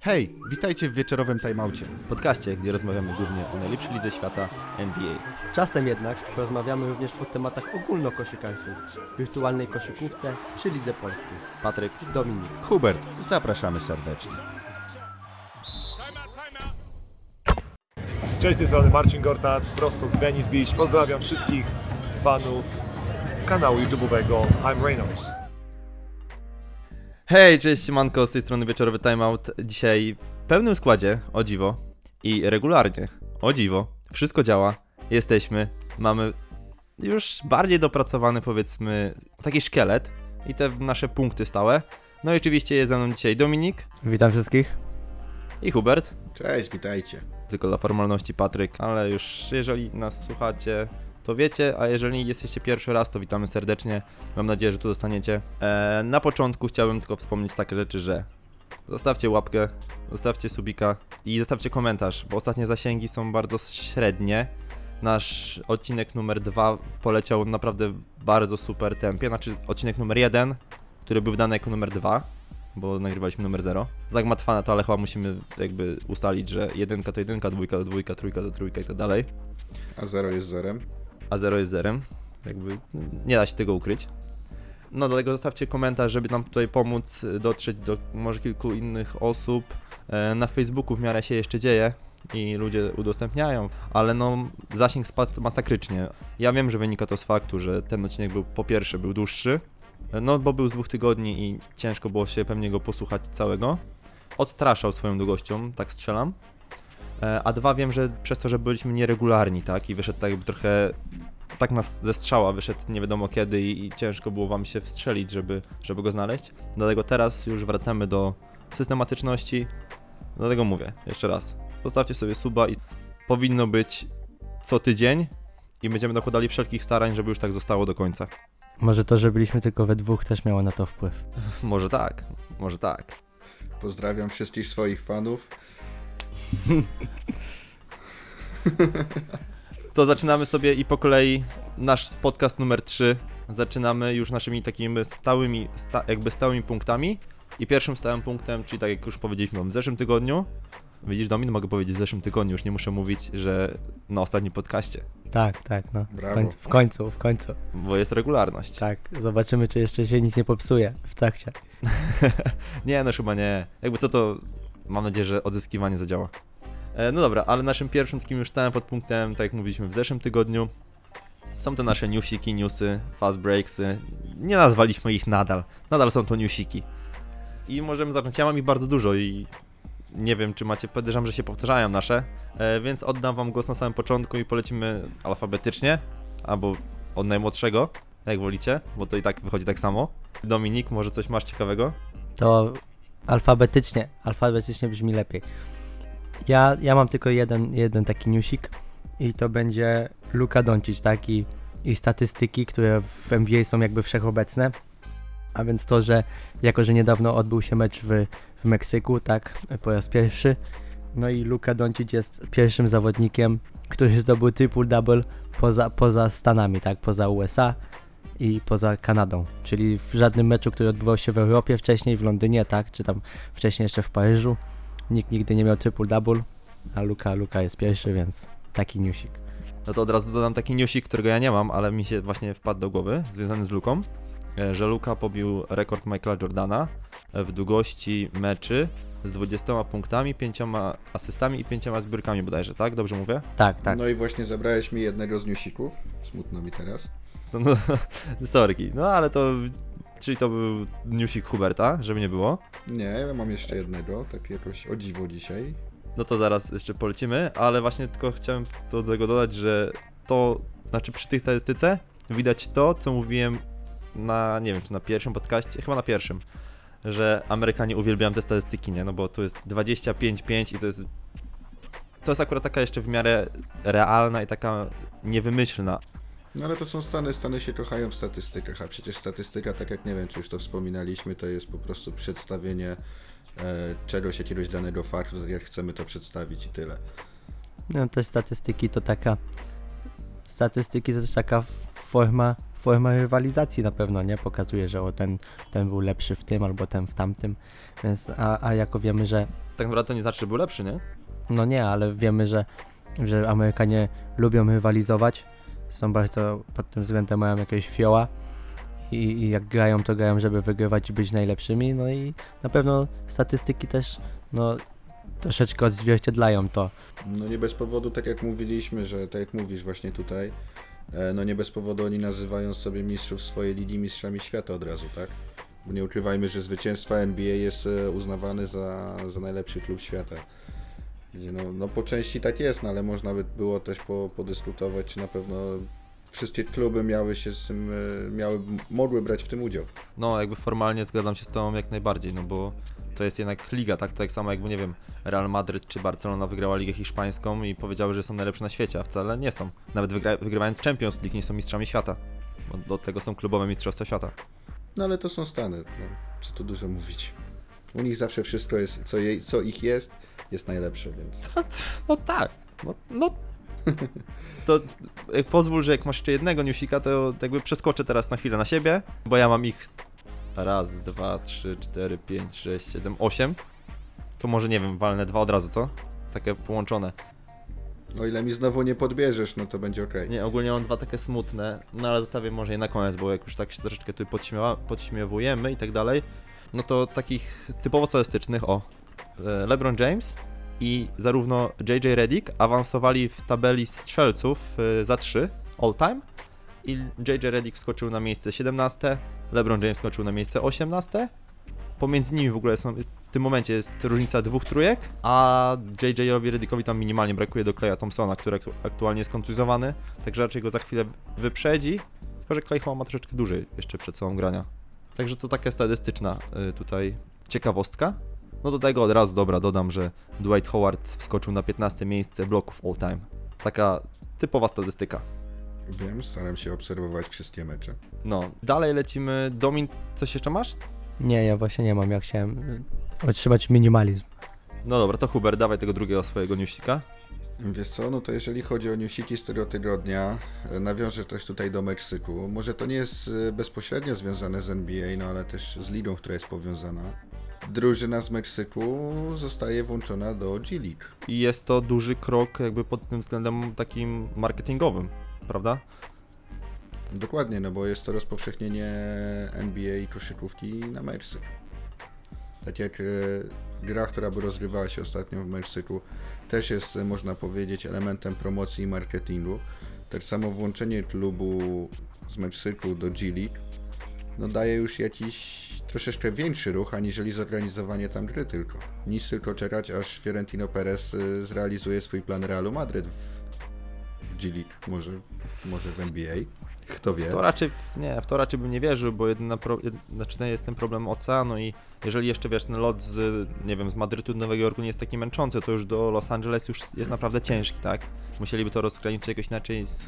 Hej, witajcie w wieczorowym timeoutie. podcaście, gdzie rozmawiamy głównie o najlepszej lidze świata NBA. Czasem jednak porozmawiamy również o tematach ogólnokoszykarskich, wirtualnej koszykówce czy lidze polskiej. Patryk, Dominik. Hubert, zapraszamy serdecznie. Cześć, z tej strony Marcin Gortat, prosto z Venice Beach. Pozdrawiam wszystkich fanów kanału YouTube'owego I'm Reynolds. Hej, cześć, manko, z tej strony wieczorowy timeout. Dzisiaj w pełnym składzie, o dziwo, i regularnie, o dziwo, wszystko działa, jesteśmy, mamy już bardziej dopracowany, powiedzmy, taki szkielet i te nasze punkty stałe. No i oczywiście jest ze mną dzisiaj Dominik Witam wszystkich. i Hubert, Cześć, witajcie. tylko dla formalności Patryk, ale już jeżeli nas słuchacie, to wiecie, a jeżeli jesteście pierwszy raz, to witamy serdecznie. Mam nadzieję, że tu zostaniecie. Eee, na początku chciałbym tylko wspomnieć takie rzeczy, że zostawcie łapkę, zostawcie subika i zostawcie komentarz, bo ostatnie zasięgi są bardzo średnie. Nasz odcinek numer dwa poleciał naprawdę w bardzo super tempie, znaczy odcinek numer jeden, który był wydany jako numer dwa, bo nagrywaliśmy numer 0. Zagmatwane to, ale chyba musimy jakby ustalić, że jedynka to jedynka, dwójka to dwójka, trójka to trójka i tak dalej, A zero jest zerem. a 0 jest zerem. Jakby nie da się tego ukryć. No dlatego zostawcie komentarz, żeby nam tutaj pomóc dotrzeć do może kilku innych osób. E, Na Facebooku w miarę się jeszcze dzieje i ludzie udostępniają, ale no zasięg spadł masakrycznie. Ja wiem, że wynika to z faktu, że ten odcinek był po pierwsze był dłuższy, no bo był z dwóch tygodni i ciężko było się pewnie go posłuchać całego. Odstraszał swoją długością, tak strzelam. E, A dwa wiem, że przez to, że byliśmy nieregularni, tak, i wyszedł tak jakby trochę tak nas ze strzała wyszedł nie wiadomo kiedy i, i ciężko było wam się wstrzelić, żeby, żeby go znaleźć. Dlatego teraz już wracamy do systematyczności. Dlatego mówię, jeszcze raz. Zostawcie sobie suba i powinno być co tydzień i będziemy dokładali wszelkich starań, żeby już tak zostało do końca. Może to, że byliśmy tylko we dwóch też miało na to wpływ. Może tak, może tak. Pozdrawiam wszystkich swoich fanów. To zaczynamy sobie i po kolei nasz podcast numer 3. Zaczynamy już naszymi takimi stałymi, sta, jakby stałymi punktami. I pierwszym stałym punktem, czyli tak jak już powiedzieliśmy w zeszłym tygodniu. Widzisz, Domin, mogę powiedzieć w zeszłym tygodniu, już nie muszę mówić, że na ostatnim podcaście, Tak, tak, no. W końcu, w końcu, w końcu. bo jest regularność. Tak, zobaczymy, czy jeszcze się nic nie popsuje w trakcie. nie, no chyba nie. Jakby co to, mam nadzieję, że odzyskiwanie zadziała. E, no dobra, ale naszym pierwszym takim już stałym podpunktem, tak jak mówiliśmy w zeszłym tygodniu, są te nasze newsiki, newsy, fast breaksy. Nie nazwaliśmy ich nadal. Nadal są to newsiki. I możemy zacząć. Ja mam ich bardzo dużo i nie wiem, czy macie, podejrzewam, że się powtarzają nasze, e, więc oddam wam głos na samym początku i polecimy alfabetycznie, albo od najmłodszego, jak wolicie, bo to i tak wychodzi tak samo. Dominik, może coś masz ciekawego? To alfabetycznie, alfabetycznie brzmi lepiej. Ja, ja mam tylko jeden, jeden taki newsik i to będzie Luka Doncic, tak? I, I statystyki, które w NBA są jakby wszechobecne. A więc to, że jako, że niedawno odbył się mecz w, w Meksyku, tak, po raz pierwszy. No i Luka Doncic jest pierwszym zawodnikiem, który zdobył triple-double poza, poza Stanami, tak, poza USA i poza Kanadą. Czyli w żadnym meczu, który odbywał się w Europie wcześniej, w Londynie, tak, czy tam wcześniej jeszcze w Paryżu, nikt nigdy nie miał triple-double, a Luka, Luka jest pierwszy, więc taki newsik. No to od razu dodam taki newsik, którego ja nie mam, ale mi się właśnie wpadł do głowy, związany z Luką, że Luka pobił rekord Michaela Jordana e, w długości meczy z 20 punktami, 5 asystami i 5 zbiórkami bodajże, tak? Dobrze mówię? Tak, tak. No i właśnie zabrałeś mi jednego z newsików. Smutno mi teraz. No, no sorki, no ale to, czyli to był newsik Huberta, żeby nie było. Nie, ja mam jeszcze jednego, tak jakoś o dziwo dzisiaj. No to zaraz jeszcze polecimy, ale właśnie tylko chciałem do tego dodać, że to, znaczy przy tej statystyce widać to, co mówiłem na, nie wiem, czy na pierwszym podcaście, chyba na pierwszym, że Amerykanie uwielbiają te statystyki, nie? No bo tu jest 25-5 i to jest, to jest akurat taka jeszcze w miarę realna i taka niewymyślna. No ale to są Stany, Stany się kochają w statystykach, a przecież statystyka, tak jak nie wiem, czy już to wspominaliśmy, to jest po prostu przedstawienie e, czegoś, jakiegoś danego faktu, tak jak chcemy to przedstawić i tyle. No te statystyki to taka. Statystyki to też taka forma, forma rywalizacji na pewno, nie? Pokazuje, że o ten, ten był lepszy w tym albo ten w tamtym. Więc, a, a jako wiemy, że. Tak naprawdę to nie znaczy, że był lepszy, nie? No nie, ale wiemy, że, że Amerykanie lubią rywalizować. Są bardzo pod tym względem mają jakiegoś fioła. I, I jak grają, to grają, żeby wygrywać i być najlepszymi. No i na pewno statystyki też no, troszeczkę odzwierciedlają to. No nie bez powodu, tak jak mówiliśmy, że tak jak mówisz właśnie tutaj, no nie bez powodu oni nazywają sobie mistrzów swojej ligi mistrzami świata od razu, tak? Bo nie ukrywajmy, że zwycięstwa NBA jest e, uznawany za, za najlepszy klub świata. No, no po części tak jest, no ale można by było też po, podyskutować, czy na pewno wszystkie kluby miały się z tym, e, miały, mogły brać w tym udział. No, jakby formalnie zgadzam się z tobą jak najbardziej, no bo to jest jednak liga, tak? Tak samo jakby, nie wiem, Real Madryt czy Barcelona wygrała Ligę Hiszpańską i powiedziały, że są najlepsze na świecie, a wcale nie są. Nawet wygra wygrywając Champions League nie są mistrzami świata. Bo do tego są klubowe mistrzostwa świata. No ale to są Stany, no, co tu dużo mówić. U nich zawsze wszystko jest, co, jej, co ich jest, jest najlepsze, więc... No tak, no, no. To jak pozwól, że jak masz jeszcze jednego newsika, to jakby przeskoczę teraz na chwilę na siebie, bo ja mam ich raz, dwa, trzy, cztery, pięć, sześć, siedem, osiem. To może nie wiem, walnę dwa od razu, co? Takie połączone. O ile mi znowu nie podbierzesz, no to będzie okej. Nie, ogólnie mam dwa takie smutne, no ale zostawię może je na koniec, bo jak już tak się troszeczkę tu podśmiewa, podśmiewujemy i tak dalej, no to takich typowo statystycznych, o, e, LeBron James i zarówno JJ Redick awansowali w tabeli strzelców e, za 3 all time i JJ Redick wskoczył na miejsce 17, LeBron James wskoczył na miejsce 18, pomiędzy nimi w ogóle są, jest, w tym momencie jest różnica dwóch trójek, a JJ-owi Redickowi tam minimalnie brakuje do Kleja Thompsona, który aktu- aktualnie jest kontuzjowany, także raczej go za chwilę wyprzedzi, tylko że Clay chyba ma troszeczkę dłużej jeszcze przed sobą grania. Także to taka statystyczna y, tutaj ciekawostka. No do tego od razu, dobra, dodam, że Dwight Howard wskoczył na 15 miejsce bloków all time. Taka typowa statystyka. Wiem, staram się obserwować wszystkie mecze. No, dalej lecimy. Domin, coś jeszcze masz? Nie, ja właśnie nie mam. Ja chciałem y, otrzymać minimalizm. No dobra, to Hubert, dawaj tego drugiego swojego newsika. Wiesz co, no to jeżeli chodzi o newsiki z tego tygodnia, e, nawiążę też tutaj do Meksyku. Może to nie jest e, bezpośrednio związane z NBA, no ale też z ligą, która jest powiązana. Drużyna z Meksyku zostaje włączona do G League. I jest to duży krok jakby pod tym względem takim marketingowym, prawda? Dokładnie, no bo jest to rozpowszechnienie NBA i koszykówki na Meksyk. Tak jak e, gra, która by rozgrywała się ostatnio w Meksyku, też jest, e, można powiedzieć, elementem promocji i marketingu. Tak samo włączenie klubu z Meksyku do G League no daje już jakiś troszeczkę większy ruch, aniżeli zorganizowanie tam gry tylko. Niż tylko czekać, aż Fiorentino Perez e, zrealizuje swój plan Realu Madryt w G League, może, może w NBA. Kto wie. W to raczej, nie, w to raczej bym nie wierzył, bo jedyna pro, jed, znaczy ten jest ten problem oceanu i jeżeli jeszcze wiesz, ten lot z, nie wiem, z Madrytu do Nowego Jorku nie jest taki męczący, to już do Los Angeles już jest naprawdę ciężki, tak? Musieliby to rozgraniczyć jakoś inaczej z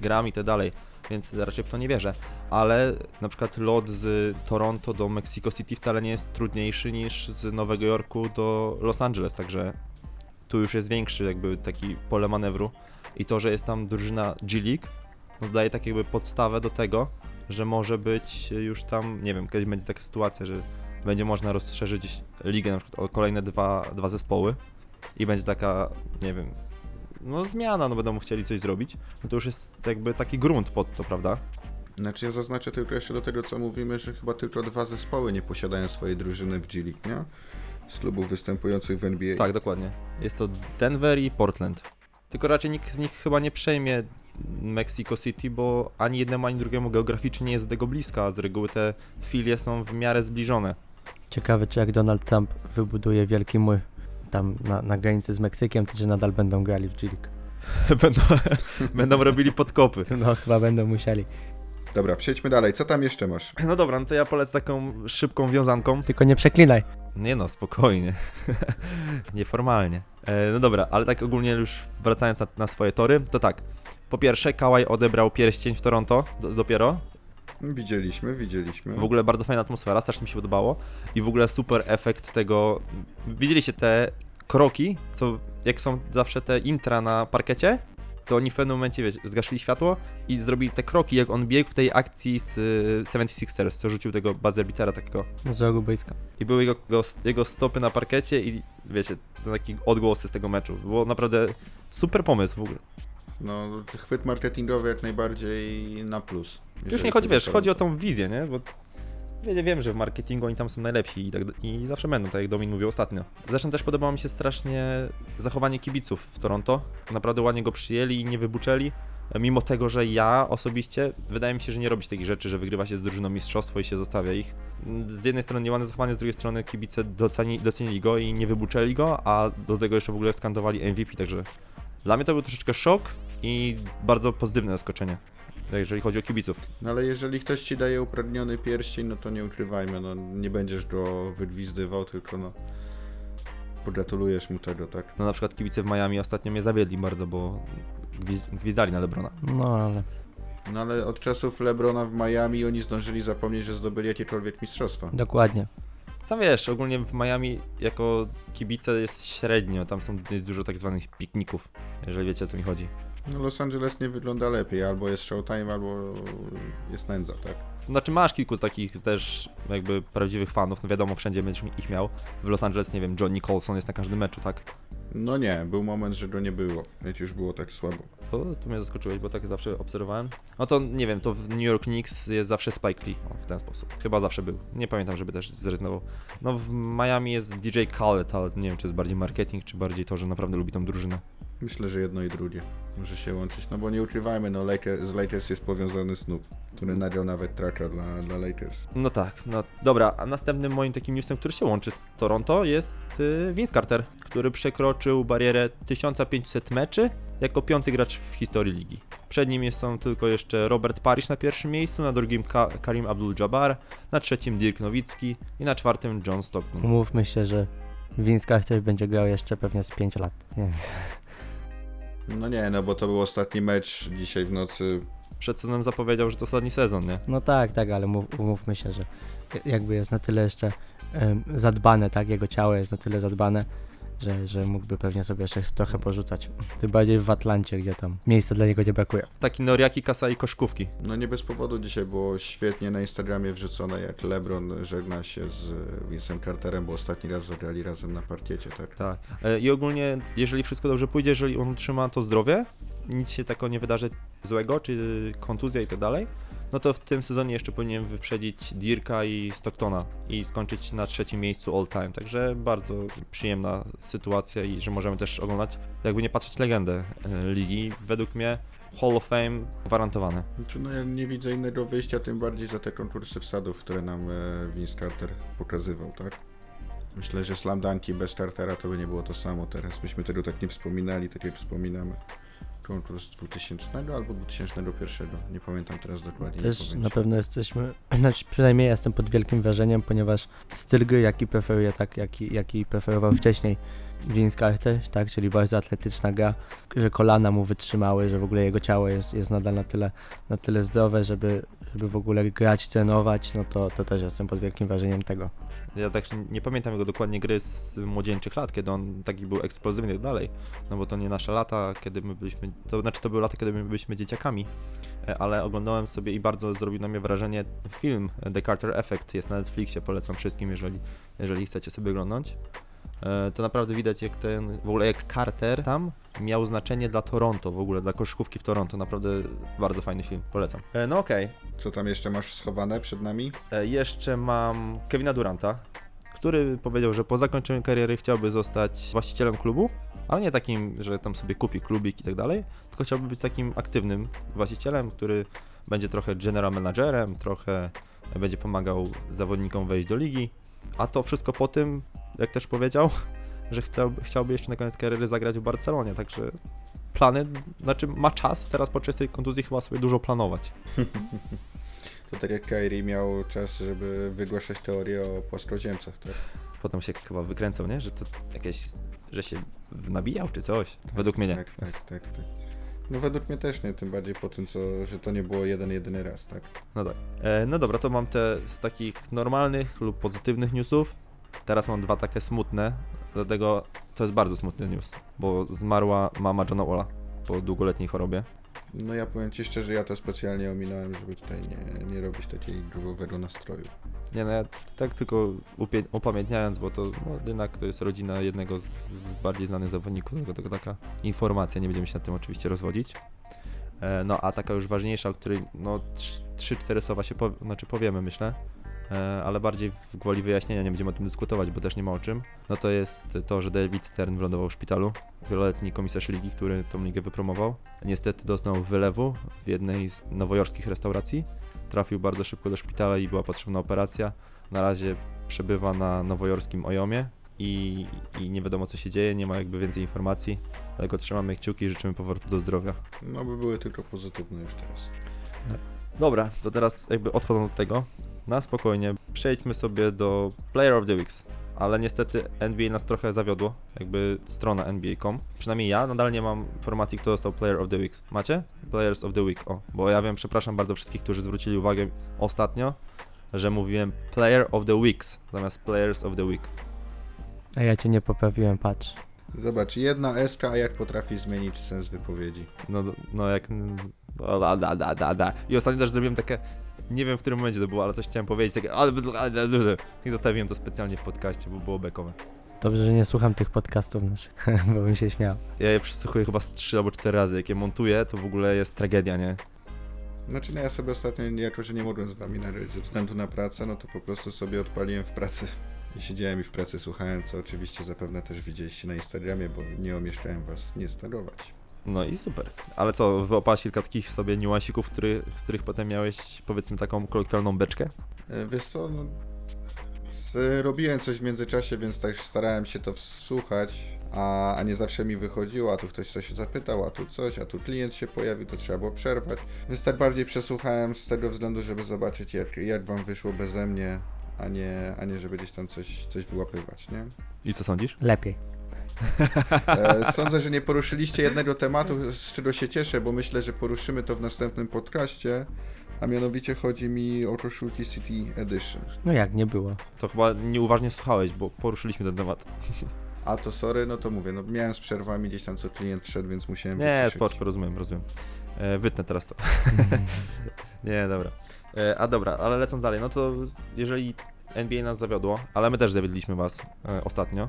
grami i tak dalej, więc raczej w to nie wierzę. Ale na przykład lot z Toronto do Mexico City wcale nie jest trudniejszy niż z Nowego Jorku do Los Angeles, także tu już jest większy jakby taki pole manewru i to, że jest tam drużyna G League, no daje tak jakby podstawę do tego, że może być już tam, nie wiem, kiedyś będzie taka sytuacja, że będzie można rozszerzyć ligę na przykład o kolejne dwa, dwa zespoły i będzie taka, nie wiem, no zmiana, no będą chcieli coś zrobić, no to już jest jakby taki grunt pod to, prawda? Znaczy ja zaznaczę tylko jeszcze do tego, co mówimy, że chyba tylko dwa zespoły nie posiadają swojej drużyny w G League, nie? Z klubów występujących w NBA. Tak, dokładnie. Jest to Denver i Portland. Tylko raczej nikt z nich chyba nie przejmie Mexico City, bo ani jednemu, ani drugiemu geograficznie nie jest do tego bliska, a z reguły te filie są w miarę zbliżone. Ciekawe, czy jak Donald Trump wybuduje wielki mur tam na, na granicy z Meksykiem, to czy nadal będą grali w G będą, będą robili podkopy. No chyba będą musieli. Dobra, przejdźmy dalej. Co tam jeszcze masz? No dobra, no to ja polecę taką szybką wiązanką. Tylko nie przeklinaj. Nie no, spokojnie. Nieformalnie. E, no dobra, ale tak ogólnie już wracając na, na swoje tory, to tak. Po pierwsze, Kawhi odebrał pierścień w Toronto do, dopiero. Widzieliśmy, widzieliśmy. W ogóle bardzo fajna atmosfera, strasznie mi się podobało. I w ogóle super efekt tego. Widzieliście te kroki, co jak są zawsze te intra na parkecie? To oni w pewnym momencie, wiecie, zgasili światło i zrobili te kroki, jak on biegł w tej akcji z y, 76ers, co rzucił tego buzzer beatera takiego. Z rogu boiska. I były jego, go, jego stopy na parkecie i wiecie, to takie odgłosy z tego meczu. Było naprawdę super pomysł w ogóle. No, chwyt marketingowy jak najbardziej na plus. Już nie chodzi, wiesz, o chodzi o tą wizję, nie? Bo wiem, że w marketingu oni tam są najlepsi i, tak, i zawsze będą, tak jak Domin mówił ostatnio. Zresztą też podobało mi się strasznie zachowanie kibiców w Toronto. Naprawdę ładnie go przyjęli i nie wybuczeli. Mimo tego, że ja osobiście wydaje mi się, że nie robić takich rzeczy, że wygrywa się z drużyną mistrzostwo i się zostawia ich. Z jednej strony nieładne zachowanie, z drugiej strony kibice doceni, docenili go i nie wybuczeli go, a do tego jeszcze w ogóle skandowali MVP, także dla mnie to był troszeczkę szok i bardzo pozytywne zaskoczenie, jeżeli chodzi o kibiców. No ale jeżeli ktoś ci daje upragniony pierścień, no to nie ukrywajmy, no nie będziesz go wygwizdywał, tylko no pogratulujesz mu tego, tak? No na przykład kibice w Miami ostatnio mnie zawiedli bardzo, bo gwiz- gwizdali na Lebrona. No ale No ale od czasów Lebrona w Miami oni zdążyli zapomnieć, że zdobyli jakiekolwiek mistrzostwa. dokładnie. Tam wiesz, ogólnie w Miami jako kibice jest średnio, tam są jest dużo tak zwanych pikników, jeżeli wiecie o co mi chodzi. No Los Angeles nie wygląda lepiej, albo jest Showtime, albo jest nędza, tak? Znaczy masz kilku takich też jakby prawdziwych fanów, no wiadomo, wszędzie będziesz ich miał. W Los Angeles, nie wiem, Johnny Colson jest na każdym meczu, tak? No nie, był moment, że go nie było, jak już było tak słabo. To, to mnie zaskoczyłeś, bo tak zawsze obserwowałem. No to nie wiem, to w New York Knicks jest zawsze Spike Lee, o, w ten sposób. Chyba zawsze był. Nie pamiętam, żeby też zrezygnował. No w Miami jest DJ Khaled, ale nie wiem, czy jest bardziej marketing, czy bardziej to, że naprawdę lubi tą drużynę. Myślę, że jedno i drugie może się łączyć, no bo nie ukrywajmy, no Lakers, z Lakers jest powiązany Snoop, który nagrał nawet tracka dla, dla Lakers. No tak, no dobra, a następnym moim takim newsem, który się łączy z Toronto jest y, Vince Carter, który przekroczył barierę 1500 meczy jako piąty gracz w historii ligi. Przed nim jest- są tylko jeszcze Robert Parrish na pierwszym miejscu, na drugim Ka Karim Abdul-Jabbar, na trzecim Dirk Nowicki i na czwartym John Stockton. Umówmy się, że Vince Carter będzie grał jeszcze pewnie z 5 lat. Nie. No nie, no bo to był ostatni mecz dzisiaj w nocy. Przed sezonem zapowiedział, że to ostatni sezon, nie? No tak, tak, ale mów, umówmy się, że jakby jest na tyle jeszcze em, zadbane, tak, jego ciało jest na tyle zadbane, że, że mógłby pewnie sobie jeszcze trochę porzucać. Tym bardziej w Atlancie, gdzie tam miejsca dla niego nie brakuje. Taki Noriaki, Kasa i Koszkówki. No nie bez powodu dzisiaj było świetnie na Instagramie wrzucone, jak LeBron żegna się z Vincem Carterem, bo ostatni raz zagrali razem na parkiecie, tak? Tak. E, I ogólnie, jeżeli wszystko dobrze pójdzie, jeżeli on trzyma to zdrowie, nic się takiego nie wydarzy złego, czy kontuzja i tak dalej, no to w tym sezonie jeszcze powinien wyprzedzić Dirka i Stocktona i skończyć na trzecim miejscu all time. Także bardzo przyjemna sytuacja i że możemy też oglądać, jakby nie patrzeć legendę e, ligi. Według mnie Hall of Fame gwarantowane. Znaczy, no ja nie widzę innego wyjścia, tym bardziej za te konkursy wsadów, które nam e, Vince Carter pokazywał, tak? Myślę, że slam dunki bez Cartera to by nie było to samo teraz. Byśmy tego tak nie wspominali, tak jak wspominamy. Konkurs 2000 albo 2001, nie pamiętam teraz dokładnie. nie Też na pewno jesteśmy, znaczy przynajmniej jestem pod wielkim wrażeniem, ponieważ styl gry, jaki preferuje, tak, jaki, jaki preferował wcześniej Vince Carter, tak, czyli bardzo atletyczna gra, że kolana mu wytrzymały, że w ogóle jego ciało jest, jest nadal na tyle, na tyle zdrowe, żeby, żeby w ogóle grać, trenować, no to, to też jestem pod wielkim wrażeniem tego. Ja tak nie pamiętam jego dokładnie gry z młodzieńczych lat, kiedy on taki był eksplozywny i tak dalej, no bo to nie nasze lata, kiedy my byliśmy, to znaczy to były lata, kiedy my byliśmy dzieciakami, e, ale oglądałem sobie i bardzo zrobił na mnie wrażenie film The Carter Effect, jest na Netflixie, polecam wszystkim, jeżeli, jeżeli chcecie sobie oglądnąć. E, To naprawdę widać jak ten, w ogóle jak Carter tam miał znaczenie dla Toronto, w ogóle dla koszykówki w Toronto, naprawdę bardzo fajny film, polecam. E, No okej, Co tam jeszcze masz schowane przed nami? E, Jeszcze mam Kevina Duranta, który powiedział, że po zakończeniu kariery chciałby zostać właścicielem klubu, ale nie takim, że tam sobie kupi klubik i tak dalej, tylko chciałby być takim aktywnym właścicielem, który będzie trochę general managerem, trochę będzie pomagał zawodnikom wejść do ligi, a to wszystko po tym, jak też powiedział, że chciałby, chciałby jeszcze na koniec kariery zagrać w Barcelonie, także plany, znaczy ma czas teraz podczas tej kontuzji chyba sobie dużo planować. To tak jak Kyrie miał czas, żeby wygłaszać teorię o płaskoziemcach, tak? potem się chyba wykręcał, nie? Że to jakieś, że się nabijał czy coś. Według mnie nie. Tak, tak, tak, tak. No według mnie też nie, tym bardziej po tym, co, że to nie było jeden, jedyny raz, tak? No tak. E, no dobra, to mam te z takich normalnych lub pozytywnych newsów. Teraz mam dwa takie smutne, dlatego to jest bardzo smutny news, bo zmarła mama Johna Walla po długoletniej chorobie. No ja powiem Ci szczerze, ja to specjalnie ominąłem, żeby tutaj nie, nie robić takiego grubowego nastroju. Nie no, ja tak tylko upie- upamiętniając, bo to no, jednak to jest rodzina jednego z, z bardziej znanych zawodników, tylko, tylko taka informacja, nie będziemy się nad tym oczywiście rozwodzić. E, no a taka już ważniejsza, o której no 3-4 słowa się po, znaczy powiemy myślę, ale bardziej w gwoli wyjaśnienia, nie będziemy o tym dyskutować, bo też nie ma o czym. No to jest to, że David Stern wylądował w szpitalu, wieloletni komisarz ligi, który tą ligę wypromował. Niestety doznał wylewu w jednej z nowojorskich restauracji trafił bardzo szybko do szpitala i była potrzebna operacja. Na razie przebywa na nowojorskim Ojomie i, i nie wiadomo co się dzieje, nie ma jakby więcej informacji. Dlatego trzymamy kciuki i życzymy powrotu do zdrowia. No by były tylko pozytywne już teraz. Dobra, to teraz jakby odchodząc od tego, na spokojnie przejdźmy sobie do Player of the Weeks. Ale niestety NBA nas trochę zawiodło, jakby strona NBA.com. Przynajmniej ja nadal nie mam informacji, kto został Player of the Week. Macie? Players of the Week, o. Bo ja wiem, przepraszam bardzo wszystkich, którzy zwrócili uwagę ostatnio, że mówiłem Player of the Weeks zamiast Players of the Week. A ja cię nie poprawiłem, patrz. Zobacz, jedna eska, a jak potrafi zmienić sens wypowiedzi. No, no jak... no, Da, da, da, da, da. I ostatnio też zrobiłem takie... Nie wiem, w którym momencie to było, ale coś chciałem powiedzieć, takie... I zostawiłem to specjalnie w podcaście, bo było bekowe. Dobrze, że nie słucham tych podcastów naszych, bo bym się śmiał. Ja je przesłuchuję chyba z 3 albo 4 razy. Jak je montuję, to w ogóle jest tragedia, nie? Znaczy, no ja sobie ostatnio, jako że nie mogłem z wami nagrać ze względu na pracę, no to po prostu sobie odpaliłem w pracy. I siedziałem i w pracy słuchałem, co oczywiście zapewne też widzieliście na Instagramie, bo nie omieszczałem was nie starować. No i super. Ale co, wyłapałeś kilka takich sobie niuansików, który, z których potem miałeś, powiedzmy, taką kolokwialną beczkę? E, Wiesz co, no, z, robiłem coś w międzyczasie, więc tak starałem się to wsłuchać, a, a nie zawsze mi wychodziło, a tu ktoś coś zapytał, a tu coś, a tu klient się pojawił, to trzeba było przerwać. Więc tak bardziej przesłuchałem z tego względu, żeby zobaczyć jak, jak wam wyszło beze mnie, a nie, a nie żeby gdzieś tam coś, coś wyłapywać, nie? I co sądzisz? Lepiej. E, sądzę, że nie poruszyliście jednego tematu, z czego się cieszę, bo myślę, że poruszymy to w następnym podcaście, a mianowicie chodzi mi o koszulki City Edition. No jak, nie było. To chyba nieuważnie słuchałeś, bo poruszyliśmy ten temat. A to sorry, no to mówię, no miałem z przerwami gdzieś tam co klient wszedł, więc musiałem Nie, spoczko, rozumiem, rozumiem. E, wytnę teraz to. Nie, dobra. E, a dobra, ale lecąc dalej, no to jeżeli NBA nas zawiodło, ale my też zawiedliśmy was e, ostatnio,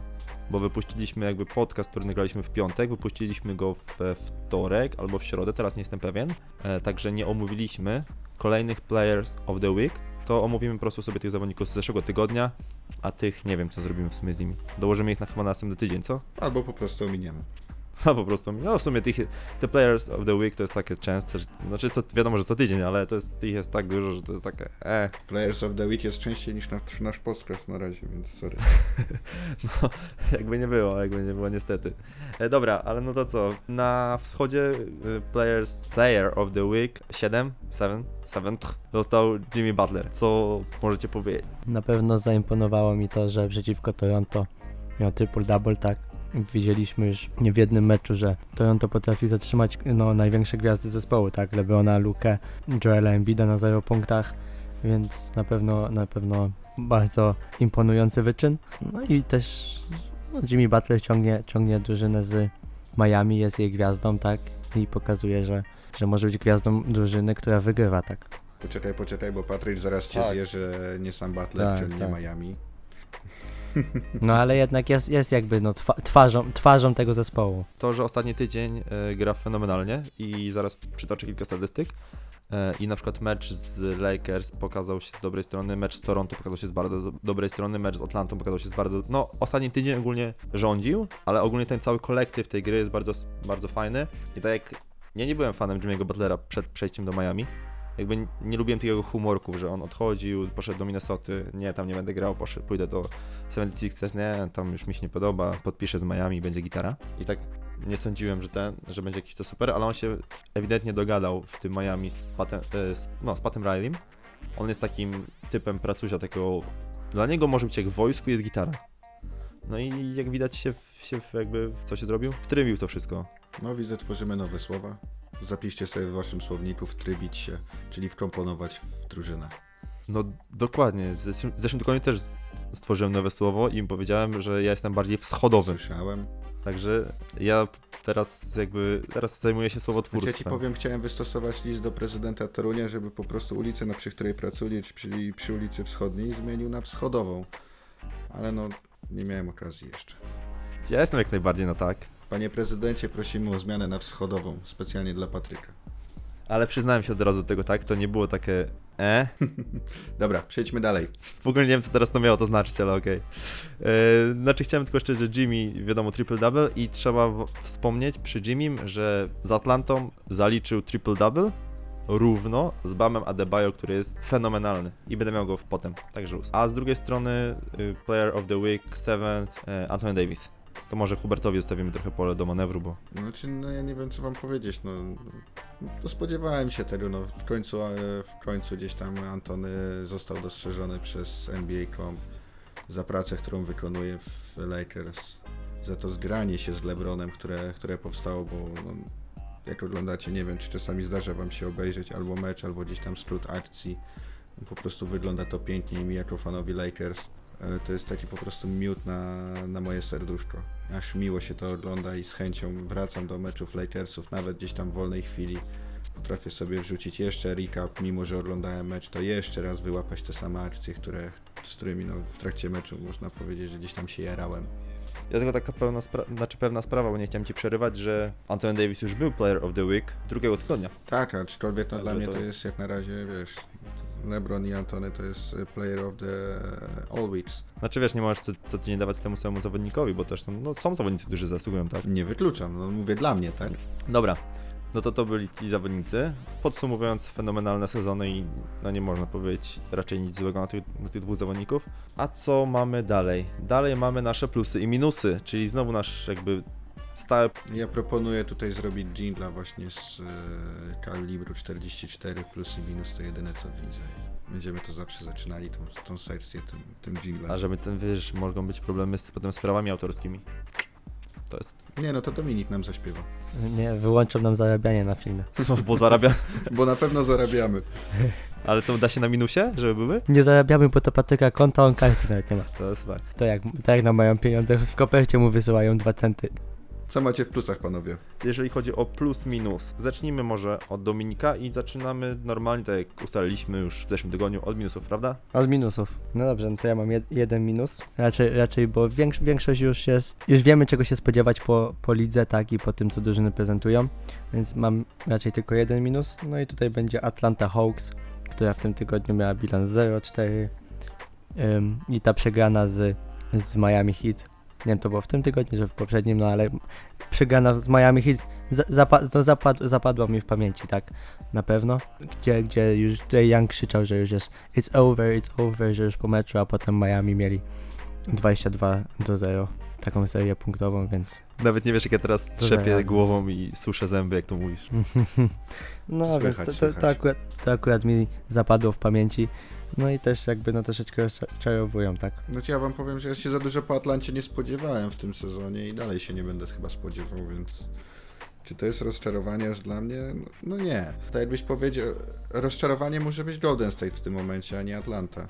bo wypuściliśmy jakby podcast, który nagraliśmy w piątek, wypuściliśmy go we wtorek albo w środę, teraz nie jestem pewien, e, także nie omówiliśmy kolejnych Players of the Week, to omówimy po prostu sobie tych zawodników z zeszłego tygodnia, a tych nie wiem co zrobimy w sumie z nimi. Dołożymy ich na chyba na następny tydzień, co? Albo po prostu ominiemy. A po prostu, no w sumie tych, te Players of the Week to jest takie częste, że, znaczy co, wiadomo, że co tydzień, ale to jest, ich jest tak dużo, że to jest takie, e, Players of the Week jest częściej niż nasz, nasz podcast na razie, więc sorry. no jakby nie było, jakby nie było niestety. E, dobra, ale no to co, na wschodzie y, Players, Player of the Week 7, 7, 7 został Jimmy Butler, co możecie powiedzieć? Na pewno zaimponowało mi to, że przeciwko Toronto miał triple-double, tak? Widzieliśmy już nie w jednym meczu, że Toronto potrafi zatrzymać no, największe gwiazdy zespołu, tak? Lebrona, Lukę, Joela Embida na 0 punktach, więc na pewno, na pewno bardzo imponujący wyczyn. No i też no, Jimmy Butler ciągnie, ciągnie drużynę z Miami, jest jej gwiazdą, tak? I pokazuje, że, że może być gwiazdą drużyny, która wygrywa, tak? Poczekaj, poczekaj, bo Patryk zaraz cię Tak. zje, że nie sam Butler, Tak, czyli nie tak. Miami. No ale jednak jest, jest jakby no, twa- twarzą, twarzą tego zespołu. To, że ostatni tydzień e, gra fenomenalnie i zaraz przytoczę kilka statystyk. E, I na przykład mecz z Lakers pokazał się z dobrej strony, mecz z Toronto pokazał się z bardzo do- dobrej strony, mecz z Atlantą pokazał się z bardzo. No, ostatni tydzień ogólnie rządził, ale ogólnie ten cały kolektyw tej gry jest bardzo, bardzo fajny. I tak jak ja nie byłem fanem Jimmy'ego Butlera przed przejściem do Miami, jakby nie lubiłem tych jego humorków, że on odchodził, poszedł do Minnesoty, nie, tam nie będę grał, poszedł, pójdę do 76ers, nie, tam już mi się nie podoba, podpiszę z Miami, będzie gitara. I tak nie sądziłem, że ten, że będzie jakiś to super, ale on się ewidentnie dogadał w tym Miami z Patem, e, z, no, z Patem Rileym. On jest takim typem pracusia, takiego, dla niego może być jak w wojsku jest gitara. No i jak widać się, się jakby, co się zrobił? Wtrybił to wszystko. No widzę, tworzymy nowe słowa. Zapiszcie sobie w waszym słowniku wtrybić się, czyli wkomponować w drużynę. No dokładnie. W zeszłym, w zeszłym tygodniu też stworzyłem nowe słowo i im powiedziałem, że ja jestem bardziej wschodowy. Słyszałem. Także ja teraz jakby, teraz zajmuję się Znaczy, ja ci słowotwórstwem. powiem, chciałem wystosować list do prezydenta Torunia, żeby po prostu ulicę, na przy której pracuję, czyli przy ulicy Wschodniej, zmienił na wschodową. Ale no, nie miałem okazji jeszcze. Ja jestem jak najbardziej na tak. Panie prezydencie, prosimy o zmianę na wschodową, specjalnie dla Patryka. Ale przyznałem się od razu do tego tak, to nie było takie e. Dobra, przejdźmy dalej. W ogóle nie wiem, co teraz to miało to znaczyć, ale okej. E, Znaczy chciałem tylko jeszcze, że Jimmy, wiadomo, triple-double i trzeba w- wspomnieć przy Jimmym, że z Atlantą zaliczył triple-double równo z Bamem Adebayo, który jest fenomenalny i będę miał go potem, także luz. A z drugiej strony y, Player of the Week 7 e, Anthony Davis. To może Hubertowi zostawimy trochę pole do manewru, bo Znaczy, no ja nie wiem, co wam powiedzieć, no... no spodziewałem się tego, no. W końcu, e, w końcu gdzieś tam Antony został dostrzeżony przez NBA.com za pracę, którą wykonuje w Lakers, za to zgranie się z LeBronem, które, które powstało, bo no, jak oglądacie, nie wiem, czy czasami zdarza wam się obejrzeć albo mecz, albo gdzieś tam skrót akcji, po prostu wygląda to pięknie i mi jako fanowi Lakers. e, to jest taki po prostu miód na, na moje serduszko. Aż miło się to ogląda i z chęcią wracam do meczów Lakersów, nawet gdzieś tam w wolnej chwili. Potrafię sobie wrzucić jeszcze recap, mimo że oglądałem mecz, to jeszcze raz wyłapać te same akcje, które, z którymi no, w trakcie meczu można powiedzieć, że gdzieś tam się jarałem. Ja tylko taka pełna, spra- znaczy pewna sprawa, bo nie chciałem ci przerywać, że Anthony Davis już był Player of the Week drugiego tygodnia. Tak, aczkolwiek no, dla mnie to- to jest jak na razie, wiesz, LeBron i Antony to jest e, player of the all weeks. Znaczy wiesz, nie możesz co, co tydzień dawać temu samemu zawodnikowi, bo też no, są zawodnicy, którzy zasługują, tak? Nie wykluczam, no mówię dla mnie, tak? Dobra, no to to byli ci zawodnicy. Podsumowując, fenomenalne sezony i no nie można powiedzieć raczej nic złego na tych, na tych dwóch zawodników. A co mamy dalej? Dalej mamy nasze plusy i minusy, czyli znowu nasz jakby stały Ja proponuję tutaj zrobić jingla właśnie z e, kalibru 44 plus i minus to jedyne co widzę. Będziemy to zawsze zaczynali tą, tą sekcję tym, tym jinglem. A żeby ten, wiesz, mogą być problemy z potem sprawami autorskimi. To jest, Nie no, to Dominik nam zaśpiewa. Nie, wyłączą nam zarabianie na filmie. no, bo zarabia. Bo na pewno zarabiamy. Ale co, da się na minusie, żeby były? Nie zarabiamy, bo to Patryka konta, on karty nawet nie ma. To jest fakt. To jak, to jak nam mają pieniądze, w kopercie mu wysyłają dwa centy. Co macie w plusach, panowie? Jeżeli chodzi o plus minus, zacznijmy może od Dominika i zaczynamy normalnie, tak jak ustaliliśmy już w zeszłym tygodniu, od minusów, prawda? Od minusów. No dobrze, no to ja mam jed, jeden minus. Raczej, raczej bo większ, większość już jest, już wiemy czego się spodziewać po, po lidze, tak, i po tym co drużyny prezentują, więc mam raczej tylko jeden minus. No i tutaj będzie Atlanta Hawks, która w tym tygodniu miała bilans 0-4 ym, i ta przegrana z, z Miami Heat. Nie wiem, to było w tym tygodniu, że w poprzednim, no ale przegrana z Miami Heat za, zapa, to zapad, zapadła mi w pamięci, tak, na pewno. Gdzie, gdzie już Jay Young krzyczał, że już jest it's over, it's over, że już po meczu, a potem Miami mieli 22 do 0, taką serię punktową, więc Nawet nie wiesz, jak ja teraz trzepię głową i suszę zęby, jak to mówisz. no więc Słychać, to, to, słychać. to, akurat, to akurat mi zapadło w pamięci. No i też jakby no troszeczkę rozczarowują, tak. No ja wam powiem, że ja się za dużo po Atlancie nie spodziewałem w tym sezonie i dalej się nie będę chyba spodziewał, więc... Czy to jest rozczarowanie aż dla mnie? No, no nie. Tak jakbyś powiedział, rozczarowanie może być Golden State w tym momencie, a nie Atlanta.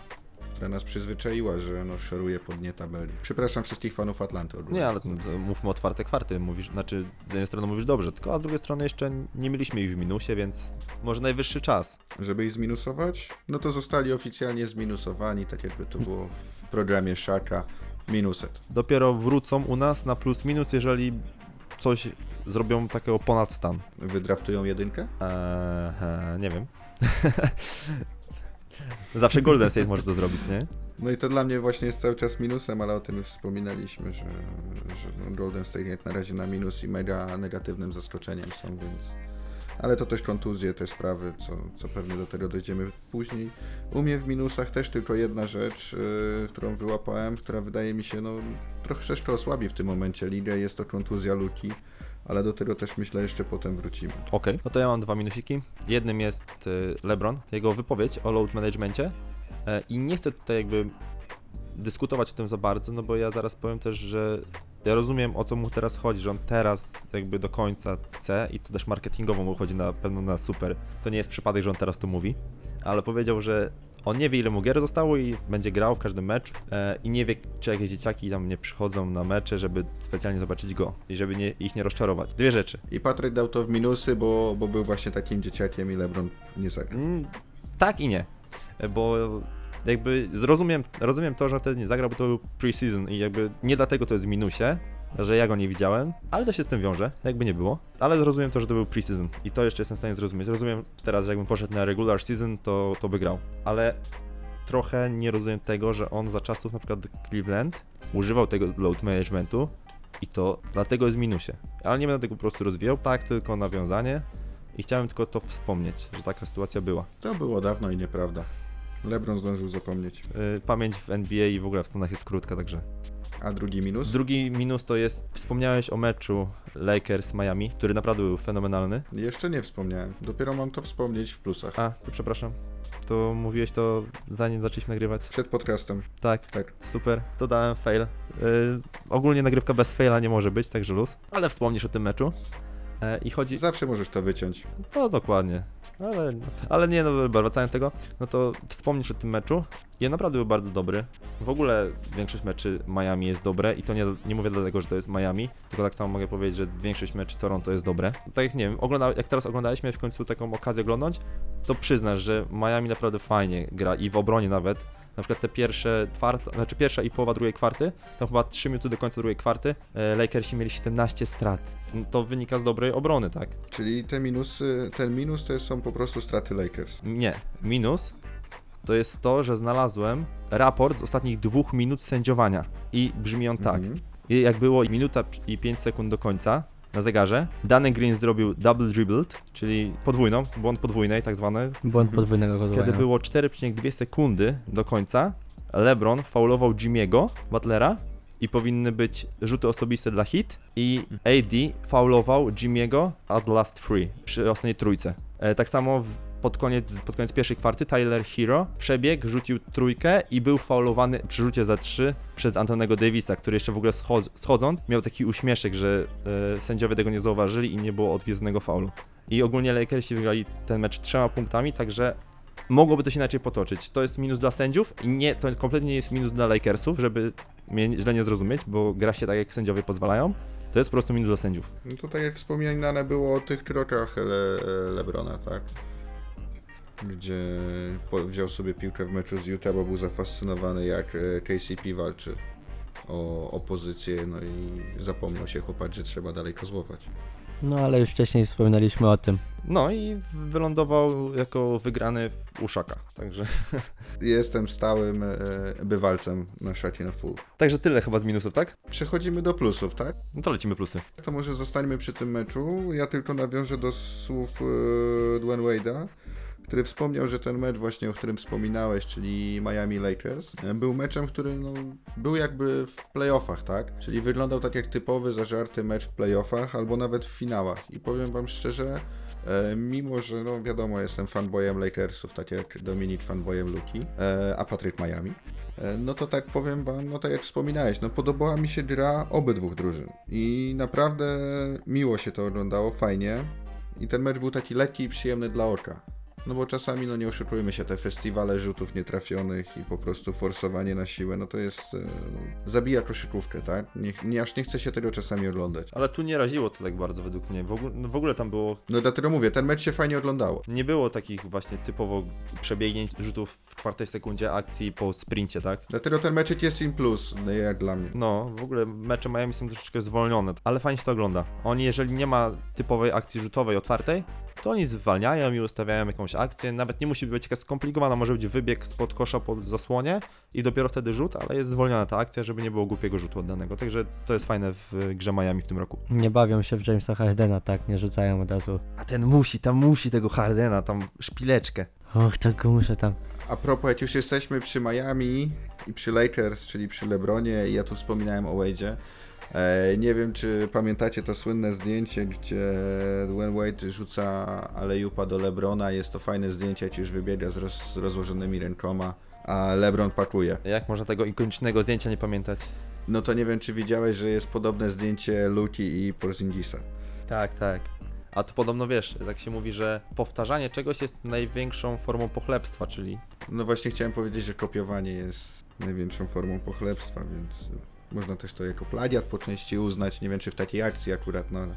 Która nas przyzwyczaiła, że no szoruje po dnie tabeli. Przepraszam wszystkich fanów Atlanty. ogólnie. Nie, ale mówmy otwarte kwarty, mówisz, znaczy z jednej strony mówisz dobrze, tylko a z drugiej strony jeszcze nie mieliśmy ich w minusie, więc może najwyższy czas. Żeby ich zminusować? No to zostali oficjalnie zminusowani, tak jakby to było w programie Szaka. Minuset. Dopiero wrócą u nas na plus minus, jeżeli coś zrobią takiego ponad stan. Wydraftują jedynkę? Eee, nie wiem. Zawsze Golden State może to zrobić, nie? No i to dla mnie właśnie jest cały czas minusem, ale o tym już wspominaliśmy, że, że no Golden State jak na razie na minus i mega negatywnym zaskoczeniem są, więc... Ale to też kontuzje, te sprawy, co, co pewnie do tego dojdziemy później. U mnie w minusach też tylko jedna rzecz, yy, którą wyłapałem, która wydaje mi się, no, troszeczkę osłabi w tym momencie ligę, jest to kontuzja Luki, ale do tego też myślę jeszcze potem wrócimy. Okej, no to ja mam dwa minusiki. Jednym jest y, LeBron, jego wypowiedź o load managemencie e, i nie chcę tutaj jakby dyskutować o tym za bardzo, no bo ja zaraz powiem też, że ja rozumiem o co mu teraz chodzi, że on teraz jakby do końca chce i to też marketingowo mu chodzi na pewno na super. To nie jest przypadek, że on teraz to mówi, ale powiedział, że on nie wie ile mu gier zostało i będzie grał w każdym meczu e, i nie wie czy jakieś dzieciaki tam nie przychodzą na mecze, żeby specjalnie zobaczyć go i żeby nie, ich nie rozczarować. Dwie rzeczy. I Patryk dał to w minusy, bo, bo był właśnie takim dzieciakiem i LeBron nie zagrał. Mm, tak i nie, bo jakby zrozumiem, rozumiem to, że wtedy nie zagrał, bo to był pre-season i jakby nie dlatego to jest w minusie, że ja go nie widziałem, ale to się z tym wiąże, jakby nie było. Ale zrozumiem to, że to był pre-season i to jeszcze jestem w stanie zrozumieć. Rozumiem teraz, że jakbym poszedł na regular season, to, to by grał. Ale trochę nie rozumiem tego, że on za czasów na przykład Cleveland używał tego load managementu i to dlatego jest w minusie. Ale nie będę tego po prostu rozwijał, tak, tylko nawiązanie i chciałem tylko to wspomnieć, że taka sytuacja była. To było dawno i nieprawda. LeBron zdążył zapomnieć. Yy, pamięć w NBA i w ogóle w Stanach jest krótka, także. A drugi minus? Drugi minus to jest, wspomniałeś o meczu Lakers-Miami, który naprawdę był fenomenalny. Jeszcze nie wspomniałem. Dopiero mam to wspomnieć w plusach. A, to przepraszam. To mówiłeś to zanim zaczęliśmy nagrywać? Przed podcastem. Tak, Tak. super. To dałem fail. Yy, ogólnie nagrywka bez faila nie może być, także luz. Ale wspomnisz o tym meczu. E, I chodzi... Zawsze możesz to wyciąć. No dokładnie. Ale, ale nie, no wracając do tego, no to wspomnisz o tym meczu. On naprawdę był bardzo dobry. W ogóle większość meczy Miami jest dobre i to nie, nie mówię dlatego, że to jest Miami, tylko tak samo mogę powiedzieć, że większość meczy Toronto jest dobre. Tak jak nie wiem, ogląda, jak teraz oglądaliśmy w końcu taką okazję oglądać, to przyznasz, że Miami naprawdę fajnie gra i w obronie nawet. Na przykład te pierwsze kwarta, znaczy pierwsza i połowa drugiej kwarty, to chyba 3 minuty do końca drugiej kwarty, e, Lakersi mieli 17 strat. To wynika z dobrej obrony, tak? Czyli te minusy, ten minus to są po prostu straty Lakers. Nie, minus to jest to, że znalazłem raport z ostatnich dwóch minut sędziowania i brzmi on tak. Mhm. Jak było minuta i 5 sekund do końca na zegarze, Danny Green zrobił double dribbled, czyli podwójną, błąd podwójnej tak zwany. Błąd podwójnego kodowania. Kiedy było 4,2 sekundy do końca, LeBron faulował Jimmy'ego Butlera i powinny być rzuty osobiste dla hit i AD faulował Jimmy'ego at last free przy ostatniej trójce. E, tak samo w, pod, koniec, pod koniec pierwszej kwarty Tyler Hero przebiegł, rzucił trójkę i był faulowany przy rzucie za trzy przez Antonego Davisa, który jeszcze w ogóle schodz, schodząc miał taki uśmieszek, że e, sędziowie tego nie zauważyli i nie było odwiedzonego faulu. I ogólnie Lakersi wygrali ten mecz trzema punktami, także mogłoby to się inaczej potoczyć. To jest minus dla sędziów i nie, to kompletnie nie jest minus dla Lakersów, żeby mnie źle nie zrozumieć, bo gra się tak jak sędziowie pozwalają. To jest po prostu minus dla sędziów. No to tak jak wspomniane było o tych krokach Le Lebrona, tak? Gdzie wziął sobie piłkę w meczu z Utah, bo był zafascynowany jak e, KCP walczy o, o pozycję, no i zapomniał się chłopak, że trzeba dalej kozłować. No ale już wcześniej wspominaliśmy o tym. No i wylądował jako wygrany w Uszaka. Także, Jestem stałym e, bywalcem na szacie na full. także tyle chyba z minusów, tak? Przechodzimy do plusów, tak? No to lecimy plusy. To może zostańmy przy tym meczu. Ja tylko nawiążę do słów e, Dwayne Wade'a, który wspomniał, że ten mecz właśnie, o którym wspominałeś, czyli Miami Lakers, e, był meczem, który no, był jakby w playoffach, tak? Czyli wyglądał tak jak typowy, zażarty mecz w playoffach, albo nawet w finałach. I powiem wam szczerze, e, mimo że no wiadomo, jestem fanboyem Lakersów, tak jak Dominik fanboyem Luki, e, a Patryk Miami, E, No to tak powiem wam, no tak jak wspominałeś, no podobała mi się gra obydwu drużyn i naprawdę miło się to oglądało, fajnie i ten mecz był taki lekki i przyjemny dla oka. No bo czasami, no nie oszukujmy się, te festiwale rzutów nietrafionych i po prostu forsowanie na siłę, no to jest, e, no, zabija koszykówkę, tak? Nie, nie, aż nie chce się tego czasami oglądać. Ale tu nie raziło to tak bardzo według mnie. W ogóle, no w ogóle tam było No dlatego mówię, ten mecz się fajnie oglądało. Nie było takich właśnie typowo przebiegnięć rzutów w czwartej sekundzie akcji po sprincie, tak? Dlatego ten meczek jest in plus, no, jak dla mnie. No, w ogóle mecze Miami są troszeczkę zwolnione, ale fajnie się to ogląda. Oni, jeżeli nie ma typowej akcji rzutowej otwartej, to oni zwalniają i ustawiają jakąś akcję. Nawet nie musi być jakaś skomplikowana, może być wybieg spod kosza pod zasłonie i dopiero wtedy rzut, ale jest zwolniona ta akcja, żeby nie było głupiego rzutu oddanego. Także to jest fajne w grze Miami w tym roku. Nie bawią się w Jamesa Hardena, tak? Nie rzucają od razu. A ten musi, tam musi tego Hardena, tam szpileczkę. Och, tak go muszę tam. A propos, jak już jesteśmy przy Miami i przy Lakers, czyli przy LeBronie, i ja tu wspominałem o Wade'zie. E, nie wiem, czy pamiętacie to słynne zdjęcie, gdzie Dwayne Wade rzuca alejupa do LeBrona. Jest to fajne zdjęcie, jak już wybiega z, roz, z rozłożonymi rękoma, a LeBron pakuje. Jak można tego ikonicznego zdjęcia nie pamiętać? No to nie wiem, czy widziałeś, że jest podobne zdjęcie Luki i Porzingisa. Tak, tak. A to podobno wiesz, tak się mówi, że powtarzanie czegoś jest największą formą pochlebstwa, czyli No właśnie chciałem powiedzieć, że kopiowanie jest największą formą pochlebstwa, więc można też to jako plagiat po części uznać. Nie wiem, czy w takiej akcji akurat, no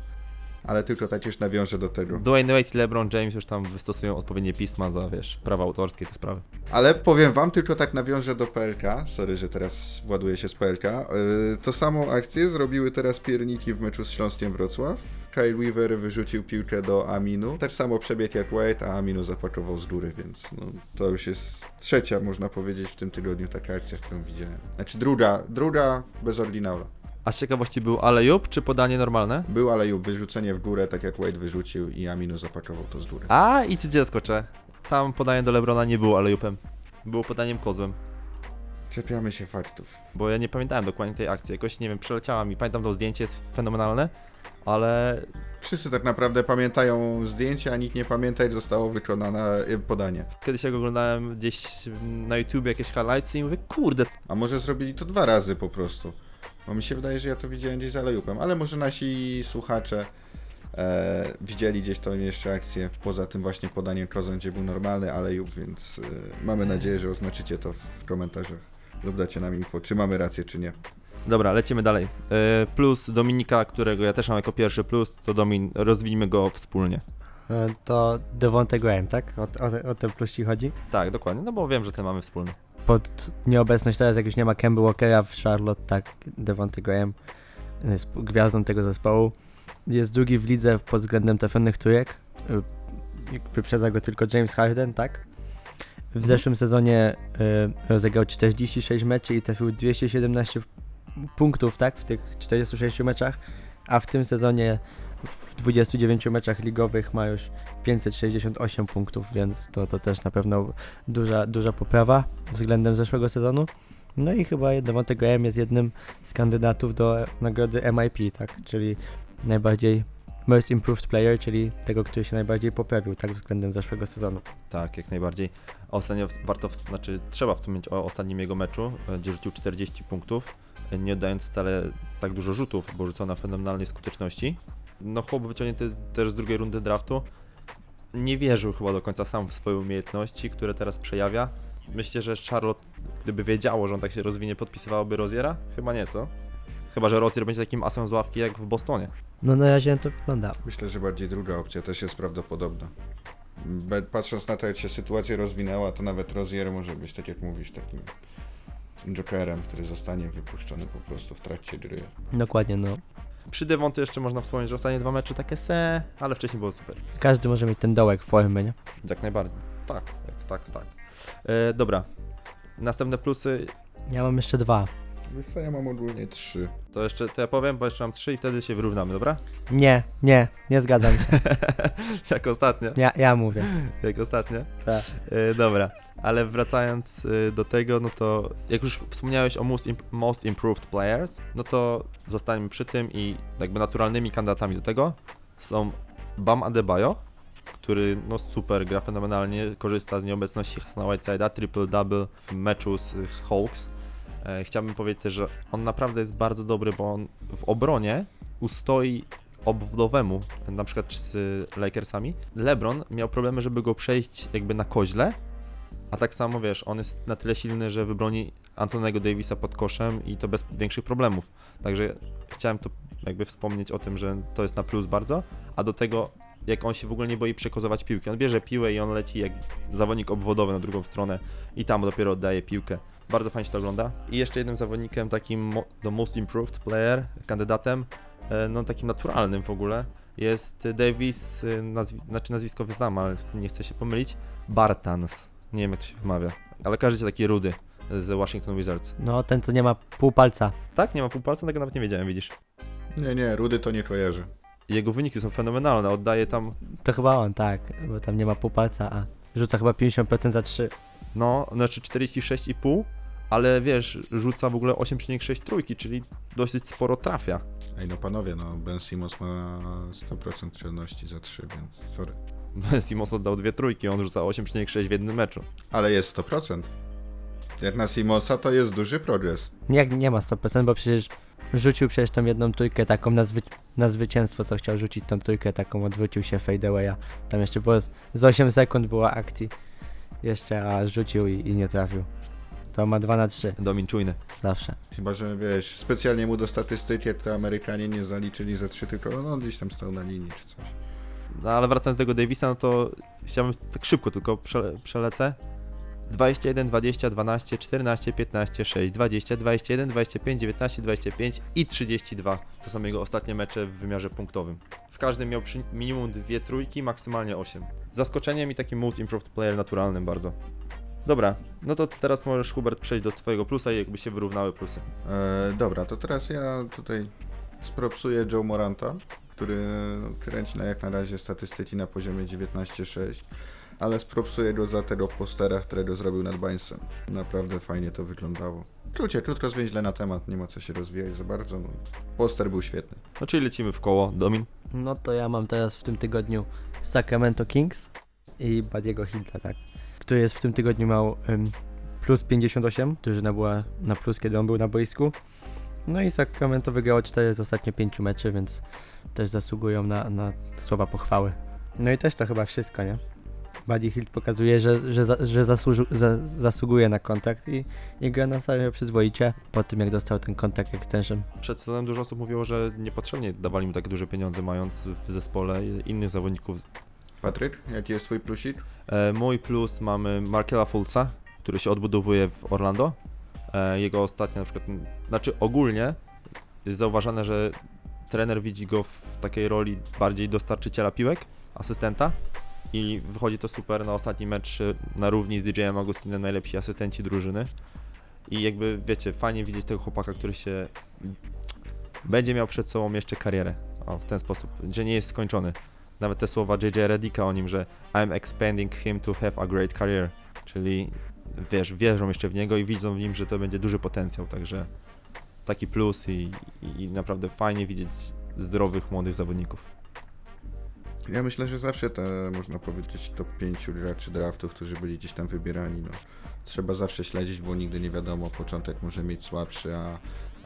ale- tylko tak już nawiążę do tego. Dwayne Wade i LeBron James już tam wystosują odpowiednie pisma za, wiesz, prawa autorskie te sprawy. Ale powiem wam, tylko tak nawiążę do PLK. Sorry, że teraz ładuję się z PLK. Yy, to samą akcję zrobiły teraz pierniki w meczu z Śląskiem Wrocław. Kyle Weaver wyrzucił piłkę do Aminu. Tak samo przebiegł jak White, a Aminu zapakował z góry, więc no, to już jest trzecia, można powiedzieć, w tym tygodniu taka akcja, którą widziałem. Znaczy druga, druga bez oryginału. A z ciekawości był alley-oop czy podanie normalne? Był ale już wyrzucenie w górę, tak jak White wyrzucił i Aminu zapakował to z góry. A i czy cię zaskoczę? Tam podanie do LeBrona nie było alley-oopem. Było podaniem kozłem. Czepiamy się faktów. Bo ja nie pamiętałem dokładnie tej akcji. Jakoś, nie wiem, przeleciała mi. Pamiętam to zdjęcie, jest fenomenalne, ale Wszyscy tak naprawdę pamiętają zdjęcie, a nikt nie pamięta, jak zostało wykonane y, podanie. kiedyś jak oglądałem gdzieś na YouTube jakieś highlights i mówię, kurde, A może zrobili to dwa razy po prostu. Bo mi się wydaje, że ja to widziałem gdzieś za lejupem, ale może nasi słuchacze e, widzieli gdzieś tą jeszcze akcję poza tym właśnie podaniem kozem, gdzie był normalny alejup, więc e, mamy nadzieję, że oznaczycie to w komentarzach lub dacie nam info, czy mamy rację, czy nie. Dobra, lecimy dalej. E, Plus Dominika, którego ja też mam jako pierwszy plus, to Domin, rozwijmy go wspólnie. E, To Devonte Graham, tak? O, o, o ten plus ci chodzi? Tak, dokładnie, no bo wiem, że ten mamy wspólny. Pod nieobecność teraz, jak już nie ma Kemba Walkera w Charlotte, tak, Devonte Graham jest gwiazdą tego zespołu. Jest drugi w lidze pod względem trafionych trójek. Y, Wyprzedza go tylko James Harden, tak? W zeszłym sezonie y, rozegrał 46 meczy i trafił 217 punktów, tak? W tych 46 meczach, a w tym sezonie w 29 meczach ligowych ma już 568 punktów, więc to, to też na pewno duża, duża poprawa względem zeszłego sezonu. No i chyba Devonte Graham jest jednym z kandydatów do nagrody MIP, tak? Czyli najbardziej Most Improved Player, czyli tego, który się najbardziej poprawił, tak względem zeszłego sezonu. Tak, jak najbardziej. Ostatnio warto, znaczy trzeba wspomnieć o ostatnim jego meczu, gdzie rzucił 40 punktów, nie oddając wcale tak dużo rzutów, bo rzucał na fenomenalnej skuteczności. No chłop wyciągnięty też z drugiej rundy draftu, nie wierzył chyba do końca sam w swoje umiejętności, które teraz przejawia. Myślę, że Charlotte, gdyby wiedziało, że on tak się rozwinie, podpisywałoby Roziera? Chyba nie, co? Chyba, że Rozier będzie takim asem z ławki jak w Bostonie. No na razie to wygląda. Myślę, że bardziej druga opcja też jest prawdopodobna. Be- Patrząc na to, jak się sytuacja rozwinęła, to nawet Rozier może być, tak jak mówisz, takim jokerem, który zostanie wypuszczony po prostu w trakcie gry. Dokładnie, no. Przy Devonty jeszcze można wspomnieć, że ostatnie dwa mecze takie se, ale wcześniej było super. Każdy może mieć ten dołek formy, nie? Jak najbardziej. Tak, tak, tak. E, dobra. Następne plusy, Ja mam jeszcze dwa. Wiesz co, ja mam ogólnie trzy. to jeszcze to ja powiem, bo jeszcze mam trzy i wtedy się wyrównamy, dobra? Nie, nie, nie zgadzam się. jak ostatnio. Ja, ja mówię. Jak ostatnio. Tak. E, dobra, ale wracając e, do tego, no to jak już wspomniałeś o most, imp- most Improved Players, no to zostańmy przy tym i jakby naturalnymi kandydatami do tego są Bam Adebayo, który no super gra fenomenalnie, korzysta z nieobecności Hassana Whiteside'a, triple-double w meczu z Hawks. E, chciałbym powiedzieć że on naprawdę jest bardzo dobry, bo on w obronie ustoi obwodowemu, na przykład z Lakersami. LeBron miał problemy, żeby go przejść jakby na koźle, a tak samo wiesz, on jest na tyle silny, że wybroni Antonego Davisa pod koszem i to bez większych problemów. Także chciałem to jakby wspomnieć o tym, że to jest na plus bardzo, a do tego jak on się w ogóle nie boi przekozować piłki. On bierze piłę i on leci jak zawodnik obwodowy na drugą stronę i tam dopiero oddaje piłkę. Bardzo fajnie się to ogląda. I jeszcze jednym zawodnikiem takim do Most Improved Player, kandydatem, e, no takim naturalnym w ogóle, jest Davis, e, nazwi- znaczy nazwisko znam, ale nie chcę się pomylić, Bartans. Nie wiem jak to się wymawia, ale każdy taki rudy z Washington Wizards. No, ten co nie ma pół palca. Tak, nie ma półpalca, tego nawet nie wiedziałem, widzisz. Nie, nie, Rudy to nie kojarzy. Jego wyniki są fenomenalne, oddaje tam, To chyba on, tak, bo tam nie ma pół palca, a rzuca chyba 50% za 3. no, znaczy 46,5, ale wiesz, rzuca w ogóle 8,6 trójki, czyli dosyć sporo trafia. Ej, no panowie, no Ben Simmons ma 100% celności za trzy, więc sorry. Simons oddał dwie trójki, on rzuca 8,6 w jednym meczu. Ale jest 100%. Jak na Simosa to jest duży progres. Nie, nie ma 100%, bo przecież rzucił przecież tą jedną trójkę taką na, zwy, na zwycięstwo, co chciał rzucić tą trójkę taką, odwrócił się fadeawaya. Tam jeszcze było z, z 8 sekund była akcji. Jeszcze, a rzucił i, i nie trafił. To ma 2 na 3, Domin czujny. zawsze. Chyba, że wiesz, specjalnie mu do statystyki, jak to Amerykanie nie zaliczyli za trzy, tylko no on gdzieś tam stał na linii czy coś. No ale wracając do tego Davisa, no to chciałbym tak szybko tylko prze, przelecę. 21, 20, 12, 14, 15, 6, 20, 21, 25, 19, 25 i 32. To są jego ostatnie mecze w wymiarze punktowym. W każdym miał przy minimum dwie trójki, maksymalnie 8. Zaskoczeniem i takim most improved player naturalnym bardzo. Dobra, no to teraz możesz Hubert przejść do twojego plusa i jakby się wyrównały plusy. E, dobra, to teraz ja tutaj spropsuję Joe Moranta, który kręci na jak na razie statystyki na poziomie 19,6, ale spropsuję go za tego postera, którego zrobił nad Bańsem. Naprawdę fajnie to wyglądało. Krócie, krótko zwięźle na temat, nie ma co się rozwijać za bardzo. No, poster był świetny. No czyli lecimy w koło. Domin. No to ja mam teraz w tym tygodniu Sacramento Kings i Badiego Hilta, tak. Który jest w tym tygodniu miał plus 58, drużyna była na plus, kiedy on był na boisku. No i Sacramento wygrało 4 z ostatnich 5 meczy, więc też zasługują na, na słowa pochwały. No i też to chyba wszystko, nie? Buddy Hilt pokazuje, że, że, za, że zasłuży, za, zasługuje na kontakt i, i gra na serio przyzwoicie po tym, jak dostał ten kontakt extension. Przed sezonem dużo osób mówiło, że niepotrzebnie dawali mu tak duże pieniądze, mając w zespole innych zawodników. Patryk, jaki jest twój plusik? E, mój plus mamy Markela Fultza, który się odbudowuje w Orlando. E, jego ostatnia na przykład, znaczy ogólnie jest zauważane, że trener widzi go w takiej roli bardziej dostarczyciela piłek, asystenta i wychodzi to super na ostatni mecz e, na równi z DJ-em Augustinem, najlepsi asystenci drużyny. I jakby wiecie, fajnie widzieć tego chłopaka, który się będzie miał przed sobą jeszcze karierę. O, w ten sposób, że nie jest skończony. Nawet te słowa JJ Redicka o nim, że I'm expanding him to have a great career, czyli wiesz, wierzą jeszcze w niego i widzą w nim, że to będzie duży potencjał, także taki plus i, i, i naprawdę fajnie widzieć zdrowych, młodych zawodników. Ja myślę, że zawsze te, można powiedzieć, top 5 graczy draftów, którzy byli gdzieś tam wybierani, no. Trzeba zawsze śledzić, bo nigdy nie wiadomo, początek może mieć słabszy, a,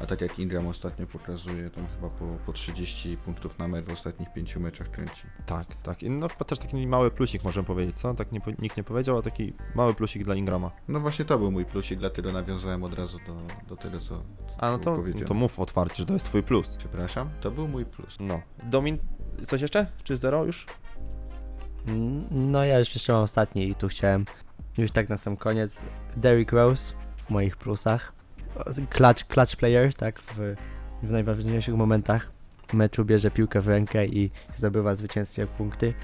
a tak jak Ingram ostatnio pokazuje, tam chyba po, po 30 punktów na mecz w ostatnich 5 meczach kręci. Tak, tak. I no chyba też taki mały plusik możemy powiedzieć, co? Tak nie, nikt nie powiedział, a taki mały plusik dla Ingrama. No właśnie to był mój plusik, dlatego nawiązałem od razu do, do tego, co, co A no to, to mów otwarcie, że to jest twój plus. Przepraszam, to był mój plus. No. Domin, coś jeszcze? Czy zero już? No ja już jeszcze mam ostatni i tu chciałem już tak na sam koniec. Derrick Rose w moich plusach. Clutch, clutch player, tak, w, w najważniejszych momentach meczu bierze piłkę w rękę i zdobywa zwycięskie punkty.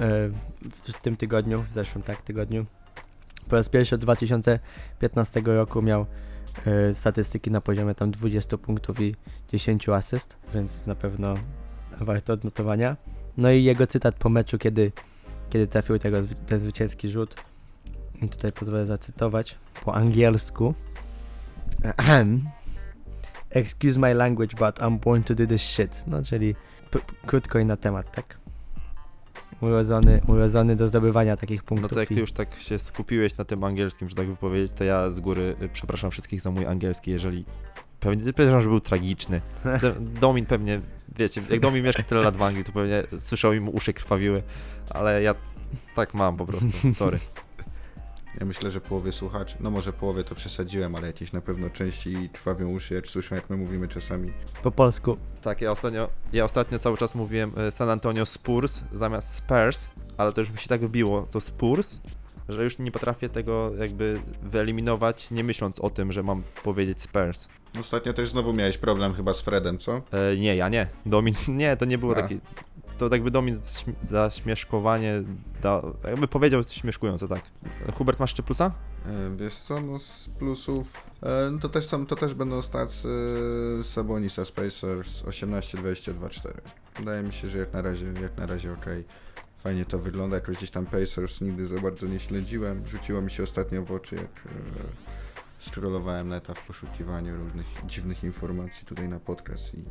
E, W tym tygodniu, w zeszłym tak tygodniu, po raz pierwszy od 2015 roku miał e, statystyki na poziomie tam 20 punktów i 10 asyst, więc na pewno warto odnotowania. No i jego cytat po meczu, kiedy, kiedy trafił tego, ten zwycięski rzut. I tutaj pozwolę zacytować po angielsku. Excuse my language, but I'm born to do this shit. No, czyli krótko i na temat, tak? Urodzony, urodzony do zdobywania takich No punktów. to jak ty już tak się skupiłeś na tym angielskim, że tak wypowiedzieć, to ja z góry y, przepraszam wszystkich za mój angielski, jeżeli pewnie powiedziałem, że był tragiczny. Domin pewnie, wiecie, jak Domin mieszka tyle lat w Anglii, to pewnie słyszał i mu uszy krwawiły, ale ja tak mam po prostu, sorry. Ja myślę, że połowie słuchaczy, no może połowie to przesadziłem, ale jakieś na pewno części krwawią uszy, jak słyszą, jak my mówimy czasami. Po polsku. Tak, ja ostatnio, ja ostatnio cały czas mówiłem y, San Antonio Spurs zamiast Spurs, ale to już mi się tak wbiło, to Spurs, że już nie potrafię tego jakby wyeliminować, nie myśląc o tym, że mam powiedzieć Spurs. Ostatnio też znowu miałeś problem chyba z Fredem, co? E, nie, ja nie. Domin, nie, to nie było A. takie. To jakby Domin śm- za śmieszkowanie, da, jakby powiedział śmieszkująco, tak. Hubert, masz jeszcze plusa? E, Wiesz co, no z plusów, e, no to też są, to też będą stats e, Sabonisa Spacers 18, 22, 4. Wydaje mi się, że jak na razie, jak na razie okej. Fajnie to wygląda, jakoś gdzieś tam Pacers nigdy za bardzo nie śledziłem. Rzuciło mi się ostatnio w oczy, jak e, scrollowałem neta w poszukiwaniu różnych dziwnych informacji tutaj na podcast i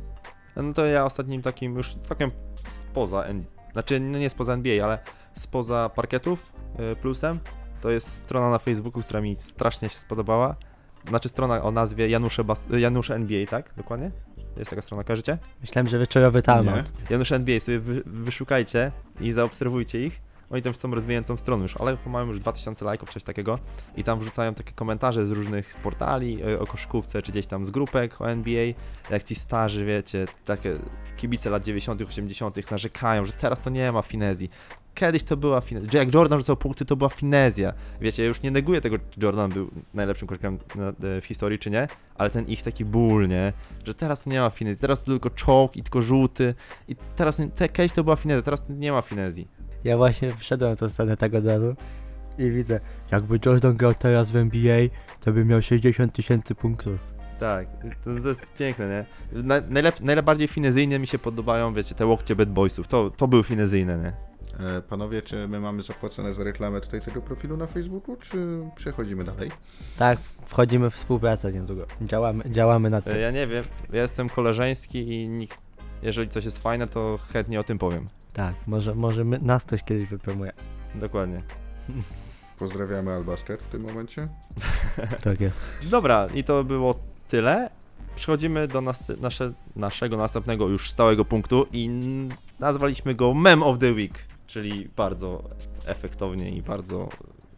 No to ja ostatnim takim już całkiem spoza, znaczy no nie spoza NBA, ale spoza parkietów y, plusem, To jest strona na Facebooku, która mi strasznie się spodobała. Znaczy strona o nazwie Janusze, Bas- Janusze NBA, tak? Dokładnie? Jest taka strona, kojarzycie? Myślałem, że wieczorowy timeout. Janusz NBA, sobie wy, wyszukajcie i zaobserwujcie ich. Oni tam są rozwijającą stroną już, ale mają już 2000 lajków, coś takiego. I tam wrzucają takie komentarze z różnych portali e, o koszykówce, czy gdzieś tam z grupek o NBA. Jak ci starzy, wiecie, takie kibice lat 90., 80., narzekają, że teraz to nie ma finezji. Kiedyś to była finezja. Jak Jordan rzucał punkty, to była finezja. Wiecie, ja już nie neguję tego, czy Jordan był najlepszym e, w historii, czy nie, ale ten ich taki ból, nie? Że teraz nie ma finezji, teraz tylko czołg i tylko rzuty. I teraz, te, kiedyś to była finezja, teraz nie ma finezji. Ja właśnie wszedłem na tą stronę tak od razu i widzę, jakby Jordan grał teraz w NBA, to by miał 60 tysięcy punktów. Tak, to, to jest piękne, nie? Na, najlep, najbardziej finezyjnie mi się podobają, wiecie, te łokcie Bad Boysów, to, to były finezyjne, nie? E, Panowie, czy my mamy zapłacone za reklamę tutaj tego profilu na Facebooku, czy przechodzimy dalej? Tak, wchodzimy w współpracę niedługo. Działamy, działamy nad E, tym. Ja nie wiem, ja jestem koleżeński i nikt, jeżeli coś jest fajne, to chętnie o tym powiem. Tak, może, może my, nas ktoś kiedyś wypromuje. Dokładnie. Pozdrawiamy Albasket w tym momencie. Tak jest. Dobra, i to było tyle. Przechodzimy do nas, nasze, naszego następnego już stałego punktu i nazwaliśmy go Mem of the Week, czyli bardzo efektownie i bardzo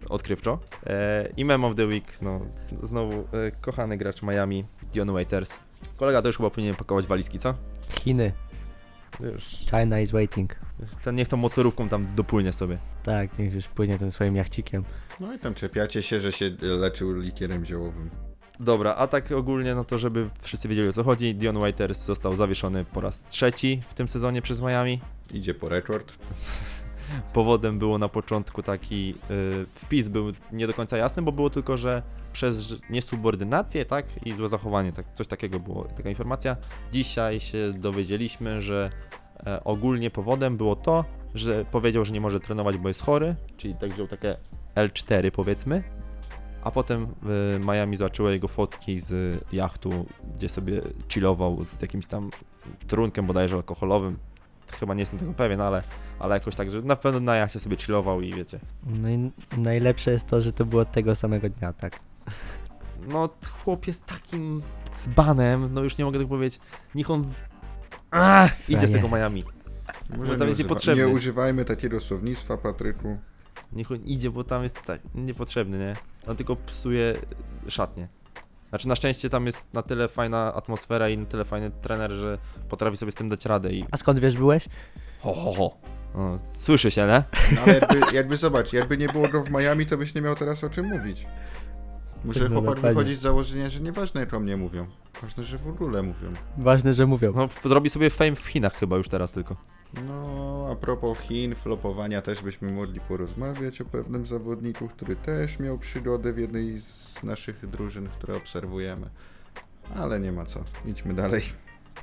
odkrywczo. E, I Mem of the Week, no znowu e, kochany gracz Miami, Dion Waiters. Kolega to już chyba powinien pakować walizki, co? Chiny. Już, China is waiting. ten niech tą motorówką tam dopłynie sobie. Tak, niech już płynie tym swoim jachcikiem. No i tam czepiacie się, że się leczył likierem ziołowym. Dobra, a tak ogólnie, no to żeby wszyscy wiedzieli o co chodzi, Dion Waiters został zawieszony po raz trzeci w tym sezonie przez Miami. Idzie po rekord. Powodem było na początku taki y, wpis był nie do końca jasny, bo było tylko, że przez niesubordynację, tak, i złe zachowanie, tak, coś takiego było, taka informacja. Dzisiaj się dowiedzieliśmy, że e, ogólnie powodem było to, że powiedział, że nie może trenować, bo jest chory, czyli tak wziął takie L4 powiedzmy, a potem w Miami zobaczyło jego fotki z jachtu, gdzie sobie chillował z jakimś tam trunkiem bodajże alkoholowym. Chyba nie jestem tego pewien, ale, ale jakoś tak, że na pewno na jachcie sobie chillował i wiecie. No i najlepsze jest to, że to było tego samego dnia, tak. No, chłop jest takim dzbanem, no już nie mogę tego powiedzieć. Niech on. Ach, idzie z tego Miami. Może tam jest niepotrzebny. Nie używajmy takiego słownictwa, Patryku. Niech on idzie, bo tam jest tak niepotrzebny, nie? On tylko psuje szatnie. Znaczy na szczęście tam jest na tyle fajna atmosfera i na tyle fajny trener, że potrafi sobie z tym dać radę i A skąd wiesz byłeś? ho ho ho. No, słyszy się, nie? No, ale jakby, jakby zobacz, jakby nie było go w Miami, to byś nie miał teraz o czym mówić. Muszę No, chłopak dokładnie. wychodzić z założenia, że nieważne jak o mnie mówią. Ważne, że w ogóle mówią. Ważne, że mówią. No, zrobi sobie fame w Chinach chyba już teraz tylko. No, a propos Chin, flopowania też byśmy mogli porozmawiać o pewnym zawodniku, który też miał przygodę w jednej z naszych drużyn, które obserwujemy. Ale nie ma co. Idźmy dalej.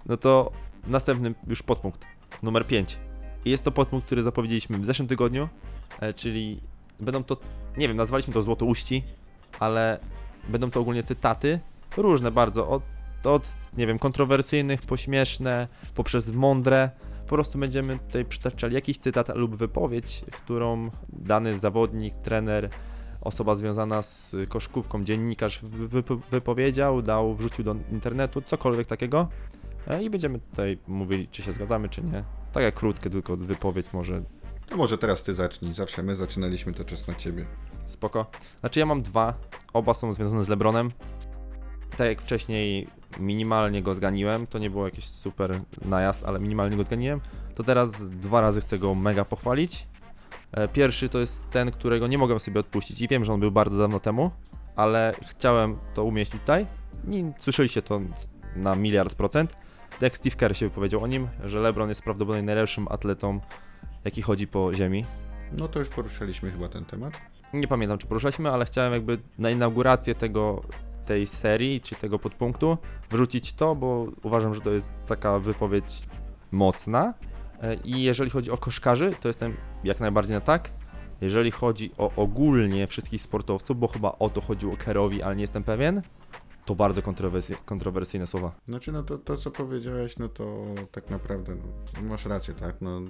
No to następny już podpunkt, numer 5. I jest to podpunkt, który zapowiedzieliśmy w zeszłym tygodniu, e, czyli będą to, nie wiem, nazwaliśmy to Złotouści, ale będą to ogólnie cytaty, różne bardzo, od, od nie wiem, kontrowersyjnych, pośmieszne, poprzez mądre. Po prostu będziemy tutaj przytaczali jakiś cytat lub wypowiedź, którą dany zawodnik, trener, osoba związana z koszkówką, dziennikarz wy- wypo- wypowiedział, dał, wrzucił do internetu, cokolwiek takiego. E, I będziemy tutaj mówili, czy się zgadzamy, czy nie. Tak jak krótkie, tylko wypowiedź może To może teraz ty zacznij. Zawsze my zaczynaliśmy, to czas na ciebie. spoko. Znaczy ja mam dwa, oba są związane z Lebronem. Tak jak wcześniej minimalnie go zganiłem, to nie było jakiś super najazd, ale minimalnie go zganiłem, to teraz dwa razy chcę go mega pochwalić. E, Pierwszy to jest ten, którego nie mogłem sobie odpuścić i wiem, że on był bardzo dawno temu, ale chciałem to umieścić tutaj. I słyszeliście to na miliard procent. Jak Steve Kerr się wypowiedział o nim, że LeBron jest prawdopodobnie najlepszym atletą, jaki chodzi po ziemi. No to już poruszaliśmy chyba ten temat. Nie pamiętam, czy poruszaliśmy, ale chciałem jakby na inaugurację tego, tej serii, czy tego podpunktu wrzucić to, bo uważam, że to jest taka wypowiedź mocna. E, I jeżeli chodzi o koszkarzy, to jestem jak najbardziej na tak. Jeżeli chodzi o ogólnie wszystkich sportowców, bo chyba o to chodziło Kerowi, ale nie jestem pewien, to bardzo kontrowersy, kontrowersyjne słowa. Znaczy, no to, to co powiedziałeś, no to tak naprawdę no, masz rację, tak? No,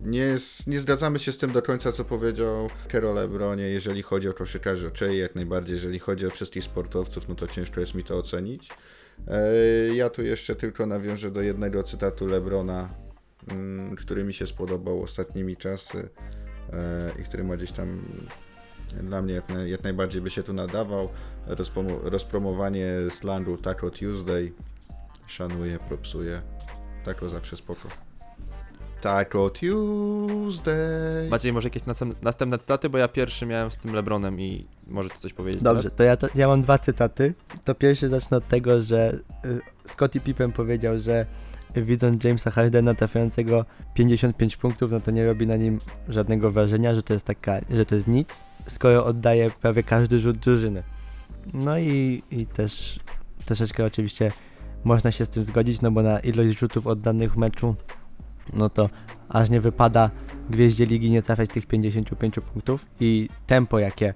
nie, nie zgadzamy się z tym do końca, co powiedział Carol Lebronie, jeżeli chodzi o koszykarzy, czy jak najbardziej, jeżeli chodzi o wszystkich sportowców, no to ciężko jest mi to ocenić. E, Ja tu jeszcze tylko nawiążę do jednego cytatu Lebrona, który mi się spodobał ostatnimi czasy e, i który ma gdzieś tam dla mnie jak, naj, jak najbardziej by się tu nadawał. Rozpromo, rozpromowanie slangu Taco Tuesday. Szanuję, propsuję. Taco zawsze spoko. Taco Tuesday. Macie może jakieś następne- cytaty, bo ja pierwszy miałem z tym Lebronem i może ty coś powiedzieć Dobrze, to ja, to ja mam dwa cytaty. To pierwszy zacznę od tego, że y, Scottie Pippen powiedział, że widząc Jamesa Hardena trafiającego 55 punktów, no to nie robi na nim żadnego wrażenia, że to jest taka, że to jest nic, skoro oddaje prawie każdy rzut drużyny. No i, i też troszeczkę oczywiście można się z tym zgodzić, no bo na ilość rzutów oddanych w meczu, no to aż nie wypada gwieździe ligi nie trafiać tych 55 punktów i tempo jakie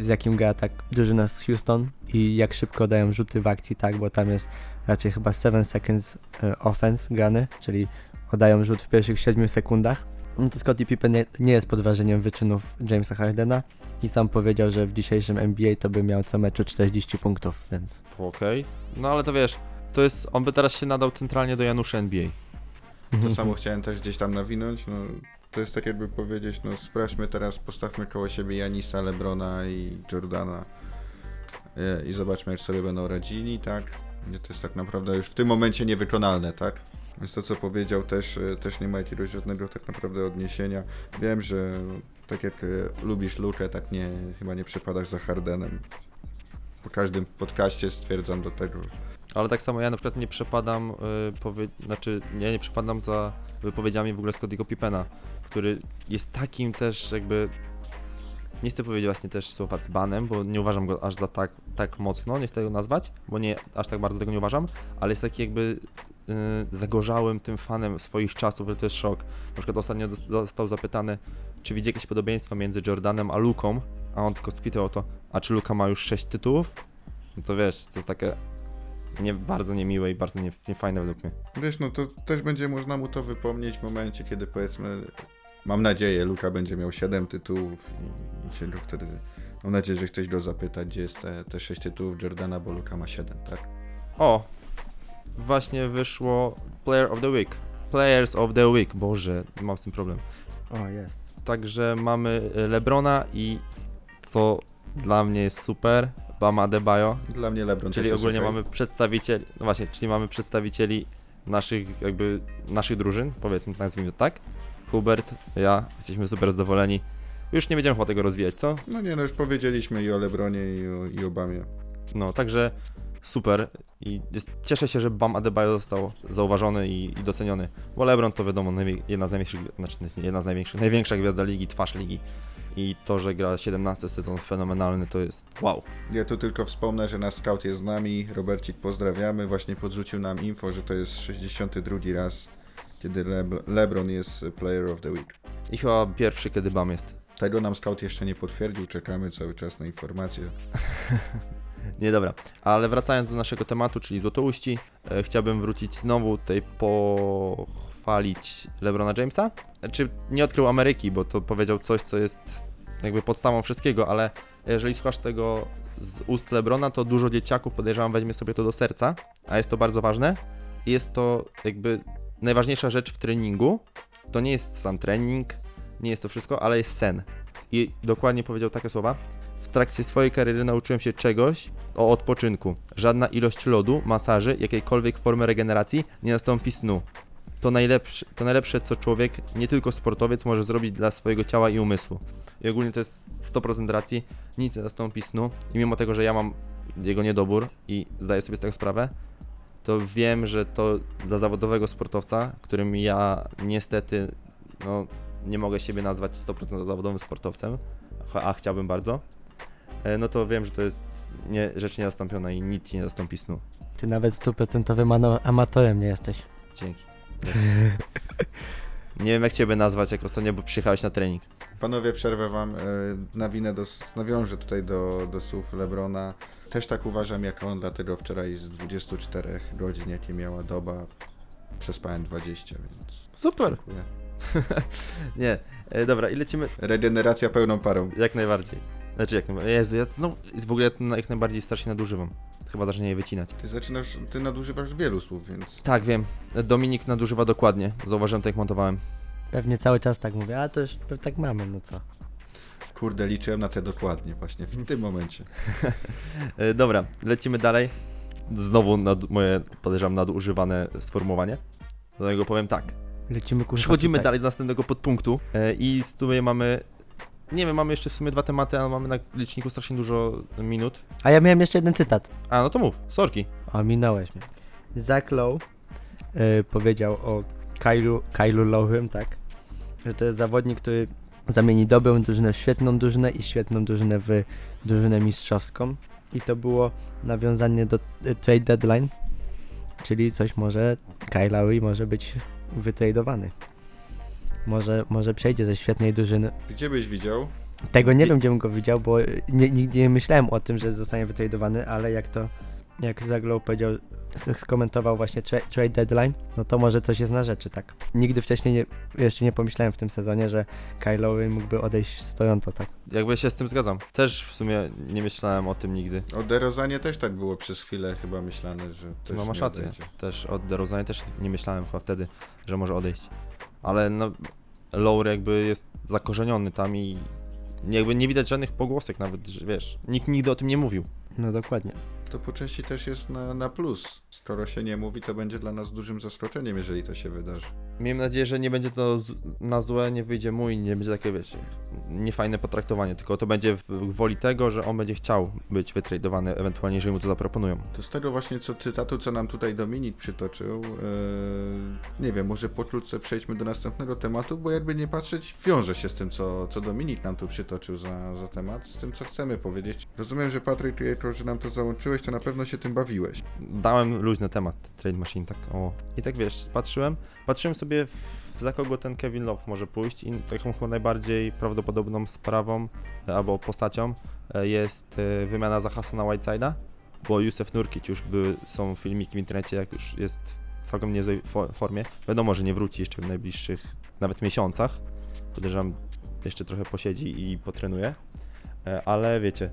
z jakim gra tak drużyna z Houston i jak szybko dają rzuty w akcji, tak, bo tam jest raczej chyba 7 seconds e, offense grany, czyli oddają rzut w pierwszych 7 sekundach. No to Scottie Pippen nie, nie jest pod wrażeniem wyczynów Jamesa Hardena i sam powiedział, że w dzisiejszym NBA to by miał co meczu 40 punktów, więc Okej. No ale to wiesz, to jest, on by teraz się nadał centralnie do Janusza NBA. To samo chciałem też gdzieś tam nawinąć. No, to jest tak jakby powiedzieć, no sprawdźmy teraz, postawmy koło siebie Janisa, Lebrona i Jordana e, i zobaczmy, jak sobie będą radzili, tak? To jest tak naprawdę już w tym momencie niewykonalne, tak? Więc to, co powiedział, też, e, też nie ma jakiegoś żadnego tak naprawdę odniesienia. Wiem, że tak jak e, lubisz Lukę, tak nie, chyba nie przepadasz za Hardenem. Po każdym podcaście stwierdzam do tego. Ale tak samo ja na przykład nie przepadam, y, powie... znaczy nie, nie przepadam za wypowiedziami w ogóle Scottiego Pippena, który jest takim też jakby, nie chcę powiedzieć właśnie też słowa dzbanem, bo nie uważam go aż za tak, tak mocno, nie chcę tego nazwać, bo nie, aż tak bardzo tego nie uważam, ale jest taki jakby y, zagorzałym tym fanem swoich czasów, że to jest szok. Na przykład ostatnio został zapytany, czy widzi jakieś podobieństwa między Jordanem a Luką, a on tylko skwitował to, a czy Luka ma już 6 tytułów? No to wiesz, to jest takie nie, bardzo niemiłe i bardzo nie, niefajne według mnie. Wiesz, no to też będzie można mu to wypomnieć w momencie, kiedy powiedzmy, mam nadzieję, Luka będzie miał 7 tytułów i, i się go wtedy, mam nadzieję, że ktoś go zapyta, gdzie jest te, te 6 tytułów Jordana, bo Luka ma 7, tak? O! Właśnie wyszło Player of the Week. Players of the Week. Boże, mam z tym problem. o jest. Także mamy y, Lebrona i co dla mnie jest super, Bama Adebayo, Dla mnie LeBron czyli też jest ogólnie okej. mamy przedstawicieli, no właśnie, czyli mamy przedstawicieli naszych jakby, naszych drużyn, powiedzmy, nazwijmy to tak. Hubert, ja, jesteśmy super zadowoleni. Już nie będziemy chyba tego rozwijać, co? No nie, no już powiedzieliśmy i o LeBronie i o, i o Bamie. No, także super i jest, cieszę się, że Bam Adebayo został zauważony i, i doceniony, bo LeBron to wiadomo najwie- jedna z największych, znaczy jedna z największych, największa gwiazda ligi, twarz ligi i to, że gra 17 sezon fenomenalny to jest wow. Ja tu tylko wspomnę, że nasz scout jest z nami, Robercik pozdrawiamy, właśnie podrzucił nam info, że to jest 62 raz, kiedy Leb- LeBron jest Player of the Week. I chyba pierwszy, kiedy Bam jest. Tego nam scout jeszcze nie potwierdził, czekamy cały czas na informacje. Nie, dobra. Ale wracając do naszego tematu, czyli Złotouści, e, chciałbym wrócić znowu tutaj pochwalić LeBrona Jamesa. Czy nie odkrył Ameryki, bo to powiedział coś, co jest jakby podstawą wszystkiego, ale jeżeli słuchasz tego z ust LeBrona, to dużo dzieciaków podejrzewam weźmie sobie to do serca, a jest to bardzo ważne. Jest to jakby najważniejsza rzecz w treningu. To nie jest sam trening, nie jest to wszystko, ale jest sen. I dokładnie powiedział takie słowa. W trakcie swojej kariery nauczyłem się czegoś o odpoczynku. Żadna ilość lodu, masaży, jakiejkolwiek formy regeneracji nie nastąpi snu. To najlepsze, to najlepsze, co człowiek, nie tylko sportowiec, może zrobić dla swojego ciała i umysłu. I ogólnie to jest 100% racji, nic nie nastąpi snu. I mimo tego, że ja mam jego niedobór i zdaję sobie z tego sprawę, to wiem, że to dla zawodowego sportowca, którym ja niestety no, nie mogę siebie nazwać 100% zawodowym sportowcem, a- chciałbym bardzo, e, no to wiem, że to jest nie, rzecz niezastąpiona i nic ci nie zastąpi snu. Ty nawet stuprocentowym ano- amatorem nie jesteś. Dzięki. nie wiem jak ciebie nazwać, jak ostatnio bo przyjechałeś na trening. Panowie, przerwę wam, e, nawinę do, nawiążę tutaj do, do słów Lebrona. Też tak uważam jak on, dlatego wczoraj z 24 godzin, jakie miała doba, przespałem 20, więc Super. dziękuję. Nie, e, dobra, i lecimy Regeneracja pełną parą. jak najbardziej. Znaczy jak najbardziej. Jezu, ja znowu, w ogóle jak najbardziej strasznie nadużywam. Chyba zacznie je wycinać. Ty zaczynasz, ty nadużywasz wielu słów, więc Tak, wiem. Dominik nadużywa dokładnie. Zauważyłem to jak montowałem. Pewnie cały czas tak mówię, a to już tak mamy, no co. kurde, liczyłem na te dokładnie właśnie w tym momencie. E, dobra, lecimy dalej. Znowu nad, moje, podejrzewam, nadużywane sformułowanie. Dlatego powiem tak. Lecimy kurwa Przechodzimy tutaj. dalej do następnego podpunktu e, i z tutaj mamy... Nie wiem, mamy jeszcze w sumie dwa tematy, ale mamy na liczniku strasznie dużo minut. A ja miałem jeszcze jeden cytat. A, no to mów, sorki. O, minąłeś mnie. Zach Lowe y, powiedział o Kylu, Kylu Lowym, tak? Że to jest zawodnik, który zamieni dobrą drużynę w świetną drużynę i świetną drużynę w drużynę mistrzowską. I to było nawiązanie do y, trade deadline, czyli coś może, Kyle Lowry może być wytradowany. Może, może przejdzie ze świetnej drużyny. Gdzie byś widział? Tego nie Gdzie- wiem, gdzie bym go widział, bo nie, nigdy nie myślałem o tym, że zostanie wytradowany, ale jak to, jak Zaglow powiedział, skomentował właśnie tra trade deadline, no to może coś jest na rzeczy, tak. Nigdy wcześniej nie, jeszcze nie pomyślałem w tym sezonie, że Kyle mógłby odejść z Toronto, tak. Jakby się z tym zgadzam. Też w sumie nie myślałem o tym nigdy. O DeRozanie też tak było przez chwilę chyba myślane, że też no masz nie rację. odejdzie. Też od DeRozanie też nie myślałem chyba wtedy, że może odejść. Ale no, Lowry jakby jest zakorzeniony tam i jakby nie widać żadnych pogłosek nawet, że wiesz, nikt nigdy o tym nie mówił. No dokładnie. To po części też jest na, na plus. Skoro się nie mówi, to będzie dla nas dużym zaskoczeniem, jeżeli to się wydarzy. Miejmy nadzieję, że nie będzie to z, na złe, nie wyjdzie mój, nie będzie takie, wiecie, niefajne potraktowanie, tylko to będzie w, woli tego, że on będzie chciał być wytradowany, ewentualnie, jeżeli mu to zaproponują. To z tego właśnie co cytatu, co nam tutaj Dominik przytoczył, e, nie wiem, może pokrótce przejdźmy do następnego tematu, bo jakby nie patrzeć, wiąże się z tym, co, co Dominik nam tu przytoczył za, za temat, z tym, co chcemy powiedzieć. Rozumiem, że Patryk, jako że nam to załączyłeś, to na pewno się tym bawiłeś. Dałem luźny temat, Trade Machine, tak o. I tak wiesz, patrzyłem, patrzyłem sobie w, za kogo ten Kevin Love może pójść i taką chyba najbardziej prawdopodobną sprawą e, albo postacią e, jest e, wymiana za Hassana Whiteside'a, bo Józef Nurkic już były, są filmiki w internecie, jak już jest w całkiem niezłej fo- formie. Wiadomo, że nie wróci jeszcze w najbliższych nawet miesiącach. Podejrzewam, jeszcze trochę posiedzi i potrenuje. Ale wiecie,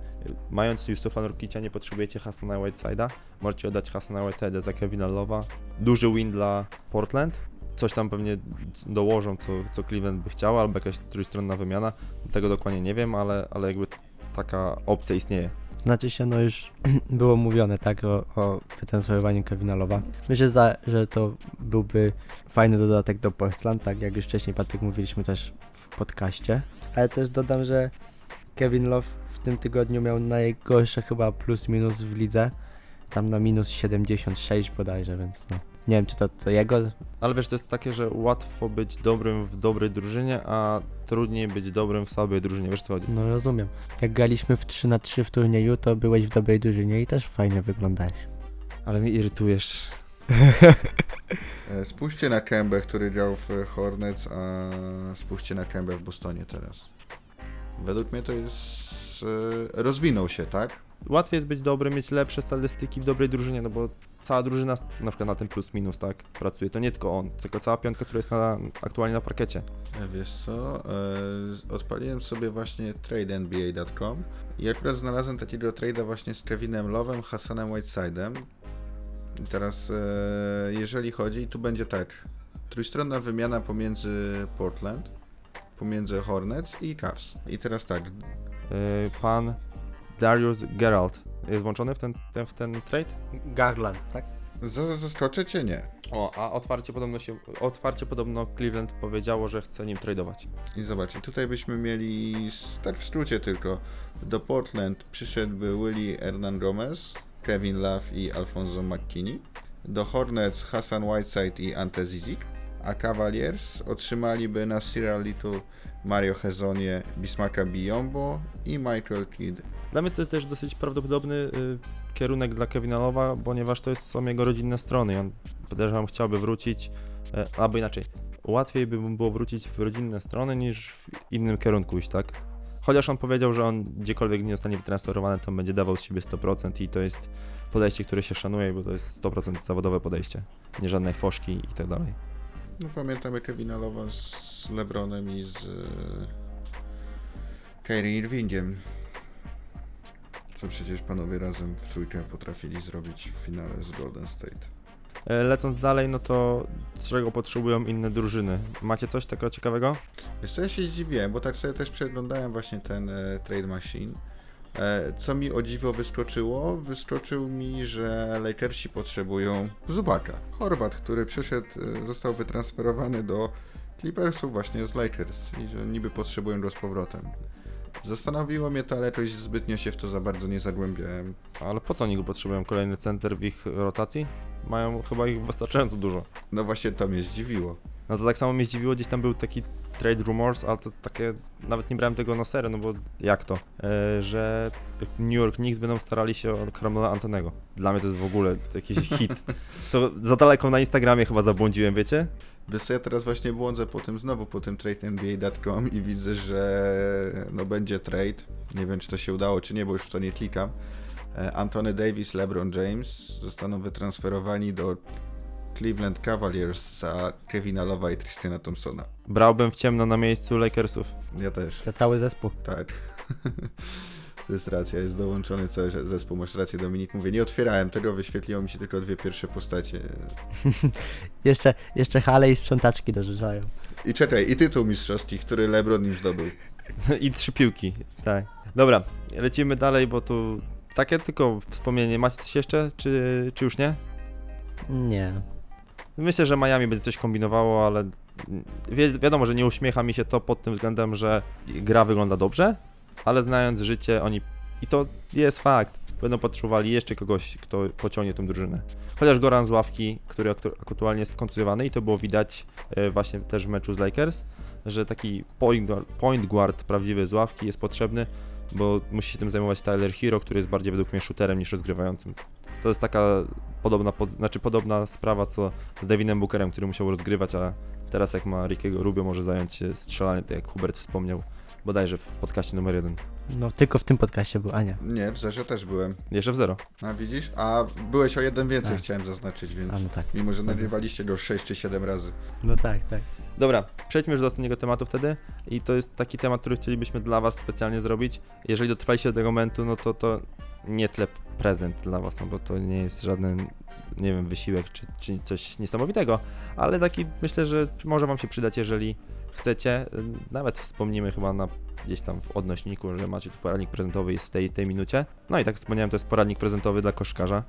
mając Józefa Nurkicia nie potrzebujecie Hassana Whiteside'a, możecie oddać Hassana Whiteside'a za Kevina Love'a. Duży win dla Portland. Coś tam pewnie dołożą, co, co Cleveland by chciał, albo jakaś trójstronna wymiana. Tego dokładnie nie wiem, ale, ale jakby taka opcja istnieje. Znaczy się, no już było mówione, tak, o, o wytransferowaniu Kevina Lowa. Myślę, że to byłby fajny dodatek do Portland, tak jak już wcześniej, Patryk, mówiliśmy też w podcaście. Ale też dodam, że Kevin Love w tym tygodniu miał najgorsze chyba plus minus w lidze. Tam na minus 76 bodajże, więc no. Nie wiem, czy to, to jego. Ale wiesz, to jest takie, że łatwo być dobrym w dobrej drużynie, a trudniej być dobrym w słabej drużynie. Wiesz co chodzi? No rozumiem. Jak graliśmy w 3 na 3 w turnieju, to byłeś w dobrej drużynie i też fajnie wyglądałeś. Ale mnie irytujesz. E, Spójrzcie na Kębę, który grał w Hornets, a spójrzcie na Kębę w Bostonie teraz. Według mnie to jest... e, rozwinął się, tak? Łatwiej jest być dobry, mieć lepsze statystyki w dobrej drużynie, no bo cała drużyna na przykład na tym plus minus, tak, pracuje. To nie tylko on, tylko cała piątka, która jest na, aktualnie na parkiecie. E, Wiesz co, e, odpaliłem sobie właśnie tradenba.com i akurat znalazłem takiego trade'a właśnie z Kevinem Love'em, Hassanem Whiteside'em. I teraz, e, jeżeli chodzi, tu będzie tak, trójstronna wymiana pomiędzy Portland, pomiędzy Hornets i Cavs. I teraz tak, pan Darius Geralt jest włączony w ten, ten, w ten trade? Garland, tak? za- zaskoczę cię nie. O, a otwarcie podobno się, otwarcie podobno Cleveland powiedziało, że chce nim tradeować. I zobacz, i tutaj byśmy mieli, s- tak w skrócie tylko, do Portland przyszedłby Willie Hernan Gomez, Kevin Love i Alfonso McKinney. Do Hornets Hassan Whiteside i Ante Zizik. A Cavaliers otrzymaliby Nasira Little, Mario Hezonie, Bismarcka Biombo i Michael Kidd. Dla mnie to jest też dosyć prawdopodobny y, kierunek dla Kevina Lowa, ponieważ to jest, są jego rodzinne strony i on podejrzewam chciałby wrócić, e, albo inaczej, łatwiej by mu było wrócić w rodzinne strony niż w innym kierunku iść, tak? Chociaż on powiedział, że on gdziekolwiek nie zostanie wytransferowany, to będzie dawał z siebie 100% i to jest podejście, które się szanuje, bo to jest 100% zawodowe podejście, nie żadne foszki i tak dalej. No pamiętamy Kevina Lowa z LeBronem i z e, Kyrie Irvingiem. Co przecież panowie razem w trójkę potrafili zrobić w finale z Golden State. E, Lecąc dalej, no to czego potrzebują inne drużyny? Macie coś takiego ciekawego? Wiesz co, ja się zdziwiłem, bo tak sobie też przeglądałem właśnie ten e, Trade Machine. E, co mi o dziwo wyskoczyło? Wyskoczył mi, że Lakersi potrzebują Zubaka. Chorwat, który przyszedł, e, został wytransferowany do Clippersów właśnie z Lakers i że niby potrzebują go z powrotem. Zastanowiło mnie to, ale jakoś zbytnio się w to za bardzo nie zagłębiałem. Ale po co oni go potrzebują? Kolejny center w ich rotacji? Mają chyba ich wystarczająco dużo. No właśnie to mnie zdziwiło. No to tak samo mnie zdziwiło, gdzieś tam był taki trade rumors, ale to takie, nawet nie brałem tego na serio, no bo jak to, e, że New York Knicks będą starali się o Carmela Antonego. Dla mnie to jest w ogóle jakiś hit. To za daleko na Instagramie chyba zabłądziłem, wiecie? Wiesz co, ja teraz właśnie błądzę po tym znowu, po tym tradeNBA.com i widzę, że no będzie trade. Nie wiem, czy to się udało, czy nie, bo już w to nie klikam. E, Anthony Davis, LeBron James zostaną wytransferowani do Cleveland Cavaliers za Kevina Lowa i Christiana Thompsona. Brałbym w ciemno na miejscu Lakersów. Ja też, Za cały zespół. tak. To jest racja, jest dołączony cały zespół, masz rację Dominik. Mówię, nie otwierałem tego, wyświetliło mi się tylko dwie pierwsze postacie. Jeszcze, jeszcze hale i sprzątaczki dorzucają. I czekaj, i tytuł mistrzowski, który LeBron im zdobył. I trzy piłki, tak. Dobra, lecimy dalej, bo tu takie tylko wspomnienie. Macie coś jeszcze, czy, czy już nie? Nie. Myślę, że Miami będzie coś kombinowało, ale wi wiadomo, że nie uśmiecha mi się to pod tym względem, że gra wygląda dobrze, ale znając życie, oni. I to jest fakt. Będą potrzebowali jeszcze kogoś, kto pociągnie tą drużynę. Chociaż Goran z ławki, który aktu- aktualnie jest kontuzjowany, i to było widać e, właśnie też w meczu z Lakers, że taki point point guard prawdziwy z ławki jest potrzebny, bo musi się tym zajmować Tyler Hero, który jest bardziej według mnie shooterem niż rozgrywającym. To jest taka podobna, pod, znaczy podobna sprawa co z Davinem Bookerem, który musiał rozgrywać, a teraz jak ma Rickiego Rubio może zająć się strzelaniem, tak jak Hubert wspomniał bodajże w podcaście numer jeden. No tylko w tym podcaście był Ania. Nie, w zerze też byłem. Jeszcze w zero. A widzisz? A byłeś o jeden więcej, A. chciałem zaznaczyć, więc. A no tak. Mimo, że Zamiast- nagrywaliście go 6 czy 7 razy. No tak, tak. Dobra, przejdźmy już do ostatniego tematu wtedy i to jest taki temat, który chcielibyśmy dla Was specjalnie zrobić. Jeżeli dotrwaliście do tego momentu, no to to nie tyle prezent dla Was, no bo to nie jest żaden, nie wiem, wysiłek czy, czy coś niesamowitego, ale taki myślę, że może Wam się przydać, jeżeli chcecie. Nawet wspomnimy chyba na gdzieś tam w odnośniku, że macie tu poradnik prezentowy jest w tej, tej minucie. No i tak wspomniałem, to jest poradnik prezentowy dla koszkarza.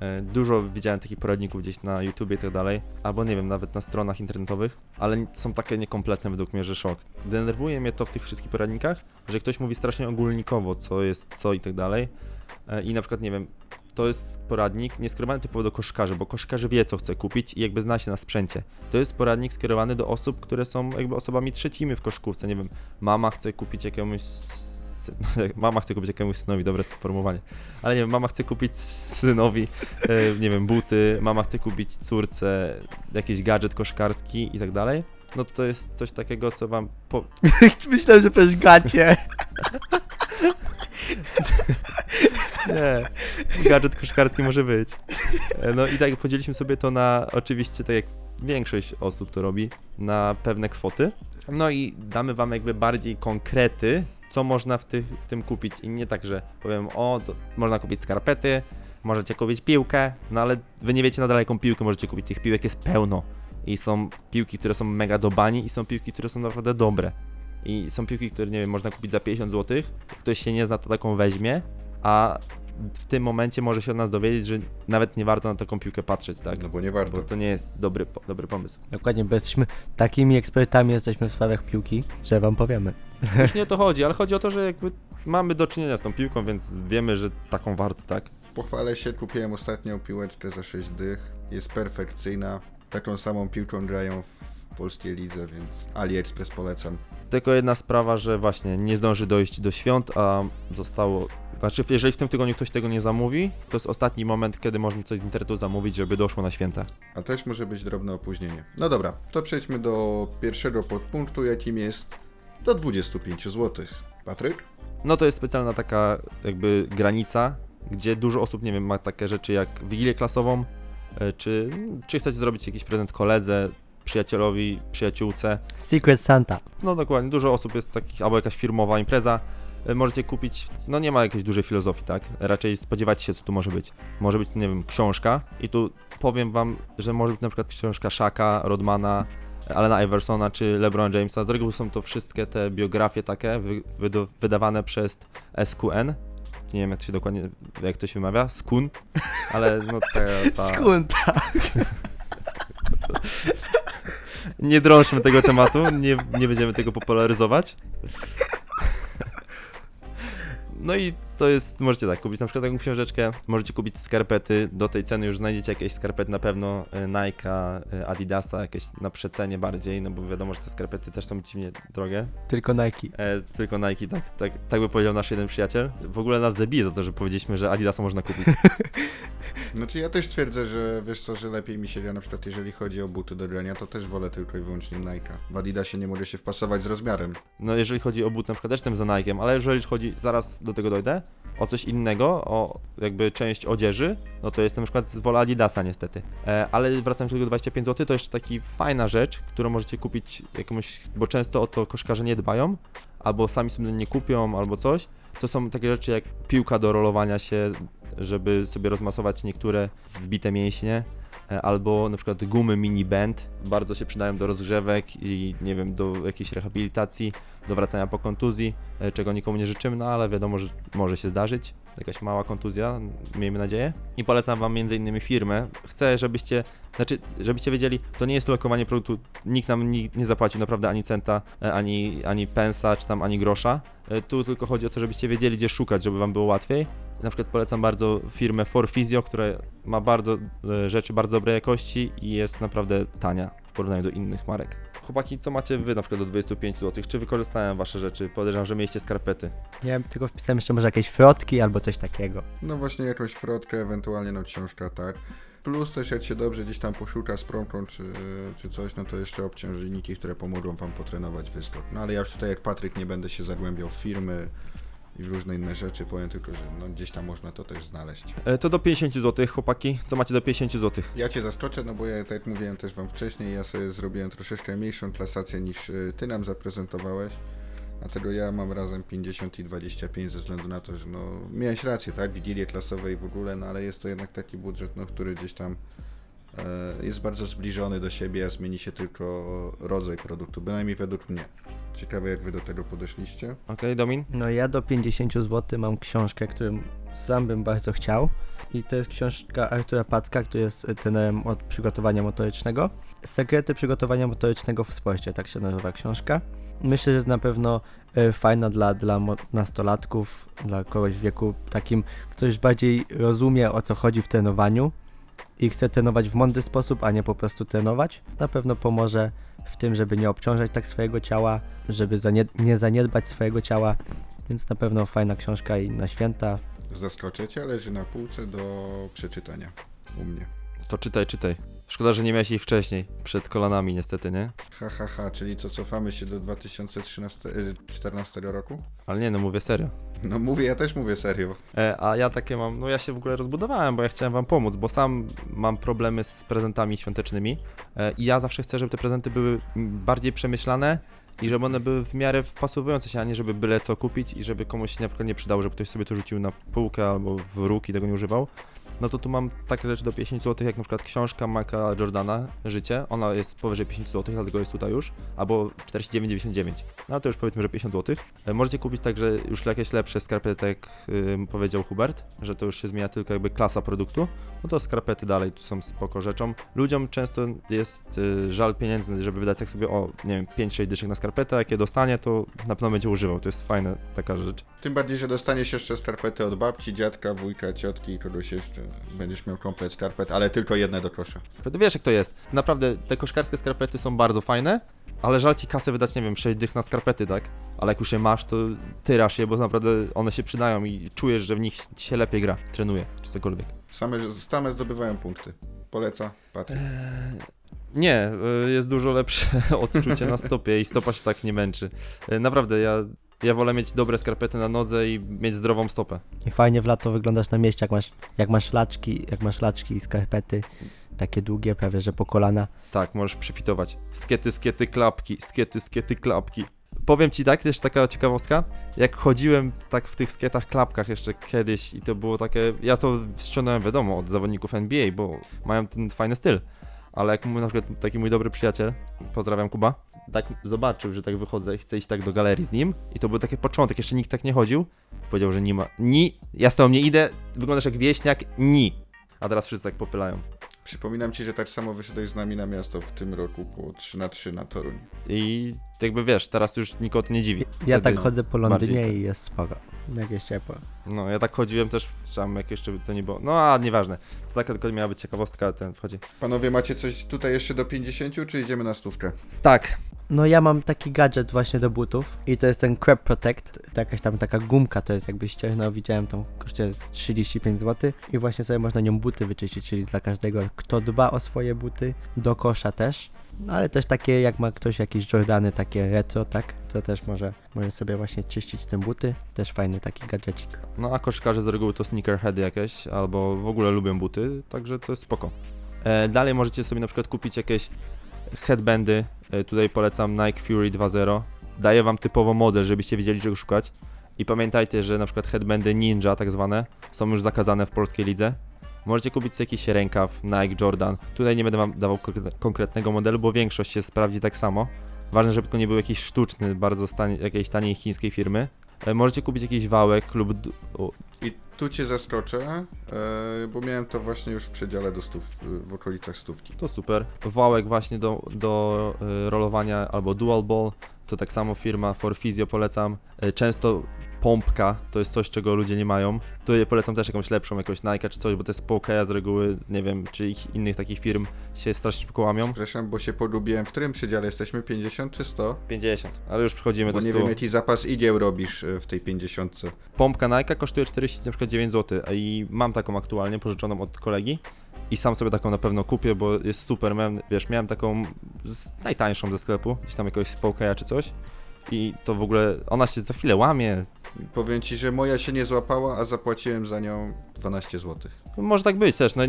E, Dużo widziałem takich poradników gdzieś na YouTubie i tak dalej, albo nie wiem, nawet na stronach internetowych, ale są takie niekompletne według mnie, że szok. Denerwuje mnie to w tych wszystkich poradnikach, że ktoś mówi strasznie ogólnikowo, co jest co i tak dalej. E, I na przykład, nie wiem, to jest poradnik nie skierowany typowo do koszkarzy, bo koszkarzy wie, co chce kupić i jakby zna się na sprzęcie. To jest poradnik skierowany do osób, które są jakby osobami trzecimi w koszkówce, nie wiem, mama chce kupić jakiemuś sy- mama chce kupić jakiemuś synowi, dobre sformułowanie, ale nie wiem, mama chce kupić synowi, e, nie wiem, buty, mama chce kupić córce jakiś gadżet koszkarski i tak dalej, no to jest coś takiego, co wam po... Myślałem, że powiesz gacie. Nie, gadżet koszkarski może być. E, No i tak podzieliliśmy sobie to na, oczywiście, tak jak większość osób to robi, na pewne kwoty. No i damy wam jakby bardziej konkrety, co można w, tych, w tym kupić i nie tak, że powiem, o, można kupić skarpety, możecie kupić piłkę, no ale wy nie wiecie nadal jaką piłkę możecie kupić, tych piłek jest pełno. I są piłki, które są mega do bani i są piłki, które są naprawdę dobre. I są piłki, które, nie wiem, można kupić za 50 zł, ktoś się nie zna, to taką weźmie, a w tym momencie może się od nas dowiedzieć, że nawet nie warto na taką piłkę patrzeć, tak? No bo nie warto. Bo to nie jest dobry, dobry pomysł. Dokładnie, bo jesteśmy takimi ekspertami jesteśmy w sprawach piłki, że wam powiemy. Już nie o to chodzi, ale chodzi o to, że jakby mamy do czynienia z tą piłką, więc wiemy, że taką warto, tak? Pochwalę się, kupiłem ostatnią piłeczkę za 6 dych. Jest perfekcyjna. Taką samą piłką grają w polskiej lidze, więc AliExpress polecam. Tylko jedna sprawa, że właśnie nie zdąży dojść do świąt, a zostało. Znaczy, jeżeli w tym tygodniu ktoś tego nie zamówi, to jest ostatni moment, kiedy można coś z internetu zamówić, żeby doszło na święta. A też może być drobne opóźnienie. No dobra, to przejdźmy do pierwszego podpunktu, jakim jest do 25 zł. Patryk? No to jest specjalna taka jakby granica, gdzie dużo osób, nie wiem, ma takie rzeczy jak wigilię klasową, czy, czy chcecie zrobić jakiś prezent koledze, przyjacielowi, przyjaciółce. Secret Santa. No dokładnie, dużo osób jest takich, albo jakaś firmowa impreza. Y, Możecie kupić, no nie ma jakiejś dużej filozofii, tak? Raczej spodziewać się, co tu może być. Może być, nie wiem, książka i tu powiem wam, że może być na przykład książka Shaka, Rodmana, Alena Iversona czy LeBron Jamesa. Z reguły są to wszystkie te biografie takie, wydawane przez SQN. Nie wiem, jak to się dokładnie, jak to się wymawia, Skun, ale no ta, ta... Skunta. Nie drążmy tego tematu, nie, nie będziemy tego popularyzować. No i to jest, możecie tak kupić na przykład taką książeczkę, możecie kupić skarpety, do tej ceny już znajdziecie jakieś skarpety na pewno e, Nike'a, e, Adidasa, jakieś na przecenie bardziej, no bo wiadomo, że te skarpety też są dziwnie drogie. Tylko Nike. E, tylko Nike, tak, tak, tak by powiedział nasz jeden przyjaciel. W ogóle nas zabije za to, że powiedzieliśmy, że Adidasa można kupić. Znaczy ja też twierdzę, że wiesz co, że lepiej mi się, ja na przykład jeżeli chodzi o buty do grania, to też wolę tylko i wyłącznie Nike'a. W Adidasie nie mogę się wpasować z rozmiarem. No jeżeli chodzi o but, na przykład też jestem za Nike'em, ale jeżeli chodzi, zaraz do tego dojdę, o coś innego, o jakby część odzieży, no to jestem na przykład z wola Adidasa niestety. E, ale wracając do tego 25 zł, to jeszcze taki fajna rzecz, którą możecie kupić jakąś, bo często o to koszkarze nie dbają, albo sami sobie nie kupią, albo coś. To są takie rzeczy jak piłka do rolowania się, żeby sobie rozmasować niektóre zbite mięśnie, e, albo na przykład gumy mini band, bardzo się przydają do rozgrzewek i nie wiem, do jakiejś rehabilitacji, do wracania po kontuzji, e, czego nikomu nie życzymy, no ale wiadomo, że może się zdarzyć. Jakaś mała kontuzja, miejmy nadzieję. I polecam Wam między innymi firmę. Chcę, żebyście, znaczy, żebyście wiedzieli, to nie jest lokowanie produktu, nikt nam ni- nie zapłacił naprawdę ani centa, e, ani, ani pensa, czy tam ani grosza. E, Tu tylko chodzi o to, żebyście wiedzieli, gdzie szukać, żeby Wam było łatwiej. Na przykład polecam bardzo firmę Forphysio, która ma bardzo rzeczy bardzo dobrej jakości i jest naprawdę tania porównaniu do innych marek. Chłopaki, co macie wy na przykład do 25 zł? Czy wykorzystałem wasze rzeczy? Podejrzewam, że mieliście skarpety. Ja tylko wpisałem jeszcze może jakieś frotki albo coś takiego. No właśnie jakąś frotkę, ewentualnie no książka, tak. Plus też jak się dobrze gdzieś tam poszuka z prąką czy, czy coś, no to jeszcze obciążniki, które pomogą wam potrenować wyskok. No ale ja już tutaj jak Patryk nie będę się zagłębiał w firmy i różne inne rzeczy, powiem tylko, że no gdzieś tam można to też znaleźć. E, to do 50 zł, chłopaki. Co macie do 50 zł? Ja cię zaskoczę, no bo ja tak jak mówiłem też wam wcześniej, ja sobie zrobiłem troszeczkę mniejszą klasację niż y, ty nam zaprezentowałeś. Dlatego ja mam razem 50 i 25 ze względu na to, że no miałeś rację, tak, wigilie klasowe i w ogóle, no ale jest to jednak taki budżet, no który gdzieś tam e, jest bardzo zbliżony do siebie, a zmieni się tylko rodzaj produktu, bynajmniej według mnie. Ciekawe jak wy do tego podeszliście. Okej, Domin? No ja do 50 zł mam książkę, którą sam bym bardzo chciał. I to jest książka Artura Packa, który jest trenerem od przygotowania motorycznego. Sekrety przygotowania motorycznego w sporcie, tak się nazywa książka. Myślę, że jest na pewno e, fajna dla, dla nastolatków, dla kogoś w wieku takim, kto już bardziej rozumie o co chodzi w trenowaniu i chce trenować w mądry sposób, a nie po prostu trenować. Na pewno pomoże w tym, żeby nie obciążać tak swojego ciała, żeby zanie- nie zaniedbać swojego ciała, więc na pewno fajna książka i na święta. Zaskoczycie, leży na półce do przeczytania u mnie. To czytaj, czytaj. Szkoda, że nie miałeś jej wcześniej, przed kolanami niestety, nie? Ha, ha, ha, czyli co, cofamy się do 2014 roku? Ale nie, no mówię serio. No mówię, ja też mówię serio. E, a ja takie mam, no ja się w ogóle rozbudowałem, bo ja chciałem wam pomóc, bo sam mam problemy z prezentami świątecznymi e, i ja zawsze chcę, żeby te prezenty były bardziej przemyślane i żeby one były w miarę wpasowujące się, a nie żeby byle co kupić i żeby komuś się na przykład nie przydało, żeby ktoś sobie to rzucił na półkę albo w róg i tego nie używał. No to tu mam takie rzeczy do 50 zł, jak na przykład książka Maka Jordana, Życie. Ona jest powyżej 50 zł, dlatego jest tutaj już, albo 49,99. No to już powiedzmy, że 50 zł. E, Możecie kupić także już jakieś lepsze skarpety, tak jak ym, powiedział Hubert, że to już się zmienia tylko jakby klasa produktu. No to skarpety dalej tu są spoko rzeczą. Ludziom często jest y, żal pieniędzy, żeby wydać tak sobie o, nie wiem, 5-6 dyszek na skarpetę, jak je dostanie, to na pewno będzie używał. To jest fajna taka rzecz. Tym bardziej, że dostaniesz jeszcze skarpety od babci, dziadka, wujka, ciotki i kogoś jeszcze. Będziesz miał komplet skarpet, ale tylko jedne do kosza. Wiesz jak to jest. Naprawdę te koszkarskie skarpety są bardzo fajne, ale żal ci kasę wydać, nie wiem, 6 dych na skarpety, tak? Ale jak już je masz, to tyrasz je, bo naprawdę one się przydają i czujesz, że w nich ci się lepiej gra, trenuje, czy cokolwiek. Same, same zdobywają punkty. Poleca, Patryk. Nie, y, jest dużo lepsze odczucie na stopie i stopa się tak nie męczy. Y, Naprawdę, ja, ja wolę mieć dobre skarpety na nodze i mieć zdrową stopę. I fajnie w lato wyglądasz na mieście, jak masz, jak masz laczki, jak masz laczki i skarpety. takie długie, prawie że po kolana. Tak, możesz przyfitować. Skiety, skiety, klapki, skiety, skiety, klapki. Powiem ci tak, też taka ciekawostka, jak chodziłem tak w tych skietach, klapkach jeszcze kiedyś i to było takie, ja to ściągnąłem wiadomo od zawodników NBA, bo mają ten fajny styl, ale jak mój, na przykład taki mój dobry przyjaciel, pozdrawiam Kuba, tak zobaczył, że tak wychodzę i chcę iść tak do galerii z nim i to był taki początek, jeszcze nikt tak nie chodził, powiedział, że nie ma, ni, ja z tobą nie idę, wyglądasz jak wieśniak, ni. A teraz wszyscy tak popylają. Przypominam ci, że tak samo wyszedłeś z nami na miasto w tym roku po 3 na 3 na Toruń. I jakby wiesz, teraz już nikogo to nie dziwi. Ja Wtedy tak chodzę po Londynie bardziej tak. i jest spoko. Jak jest ciepło. No, ja tak chodziłem też, tam jak jeszcze to nie było. No, a nieważne. To taka tylko miała być ciekawostka, ten wchodzi. Panowie, macie coś tutaj jeszcze do 50, czy idziemy na stówkę? Tak. No ja mam taki gadżet właśnie do butów i to jest ten Crab Protect, to jakaś tam taka gumka, to jest jakby ściężna, widziałem tą, kosztuje z 35 zł i właśnie sobie można nią buty wyczyścić, czyli dla każdego, kto dba o swoje buty, do kosza też. No ale też takie, jak ma ktoś jakieś Jordany, takie retro, tak, to też może, może sobie właśnie czyścić te buty, też fajny taki gadżecik. No, a koszykarze z reguły to sneakerheady jakieś, albo w ogóle lubią buty, także to jest spoko. E, dalej możecie sobie na przykład kupić jakieś headbandy. E, tutaj polecam Nike Fury 2.0. Daję wam typowo model, żebyście wiedzieli czego szukać. I pamiętajcie, że na przykład headbandy Ninja tak zwane są już zakazane w polskiej lidze. Możecie kupić sobie jakiś rękaw, Nike, Jordan. Tutaj nie będę wam dawał konkre- konkretnego modelu, bo większość się sprawdzi tak samo. Ważne, żeby to nie był jakiś sztuczny, bardzo stanie, jakiejś taniej chińskiej firmy. E, Możecie kupić jakiś wałek lub I tu cię zaskoczę, e, bo miałem to właśnie już w przedziale do stów, w okolicach stówki. To super. Wałek właśnie do, do y, rolowania albo dual ball, to tak samo firma For Physio polecam. Często pompka to jest coś, czego ludzie nie mają. Tutaj polecam też jakąś lepszą, jakąś Nike czy coś, bo te Spoke'a z reguły, nie wiem, czy ich innych takich firm się strasznie szybko łamią. Przepraszam, bo się pogubiłem. W którym przedziale jesteśmy? 50 czy 100? 50, ale już przechodzimy Bo do nie 100. wiem jaki zapas igieł robisz e, w tej 50. Pompka Nike kosztuje 49 zł i mam taką aktualnie, pożyczoną od kolegi. I sam sobie taką na pewno kupię, bo jest super. Miałem, wiesz, miałem taką najtańszą ze sklepu, gdzieś tam jakiegoś Spoke'a czy coś. I to w ogóle, ona się za chwilę łamie. Powiem ci, że moja się nie złapała, a zapłaciłem za nią 12 zł. Może tak być też, no,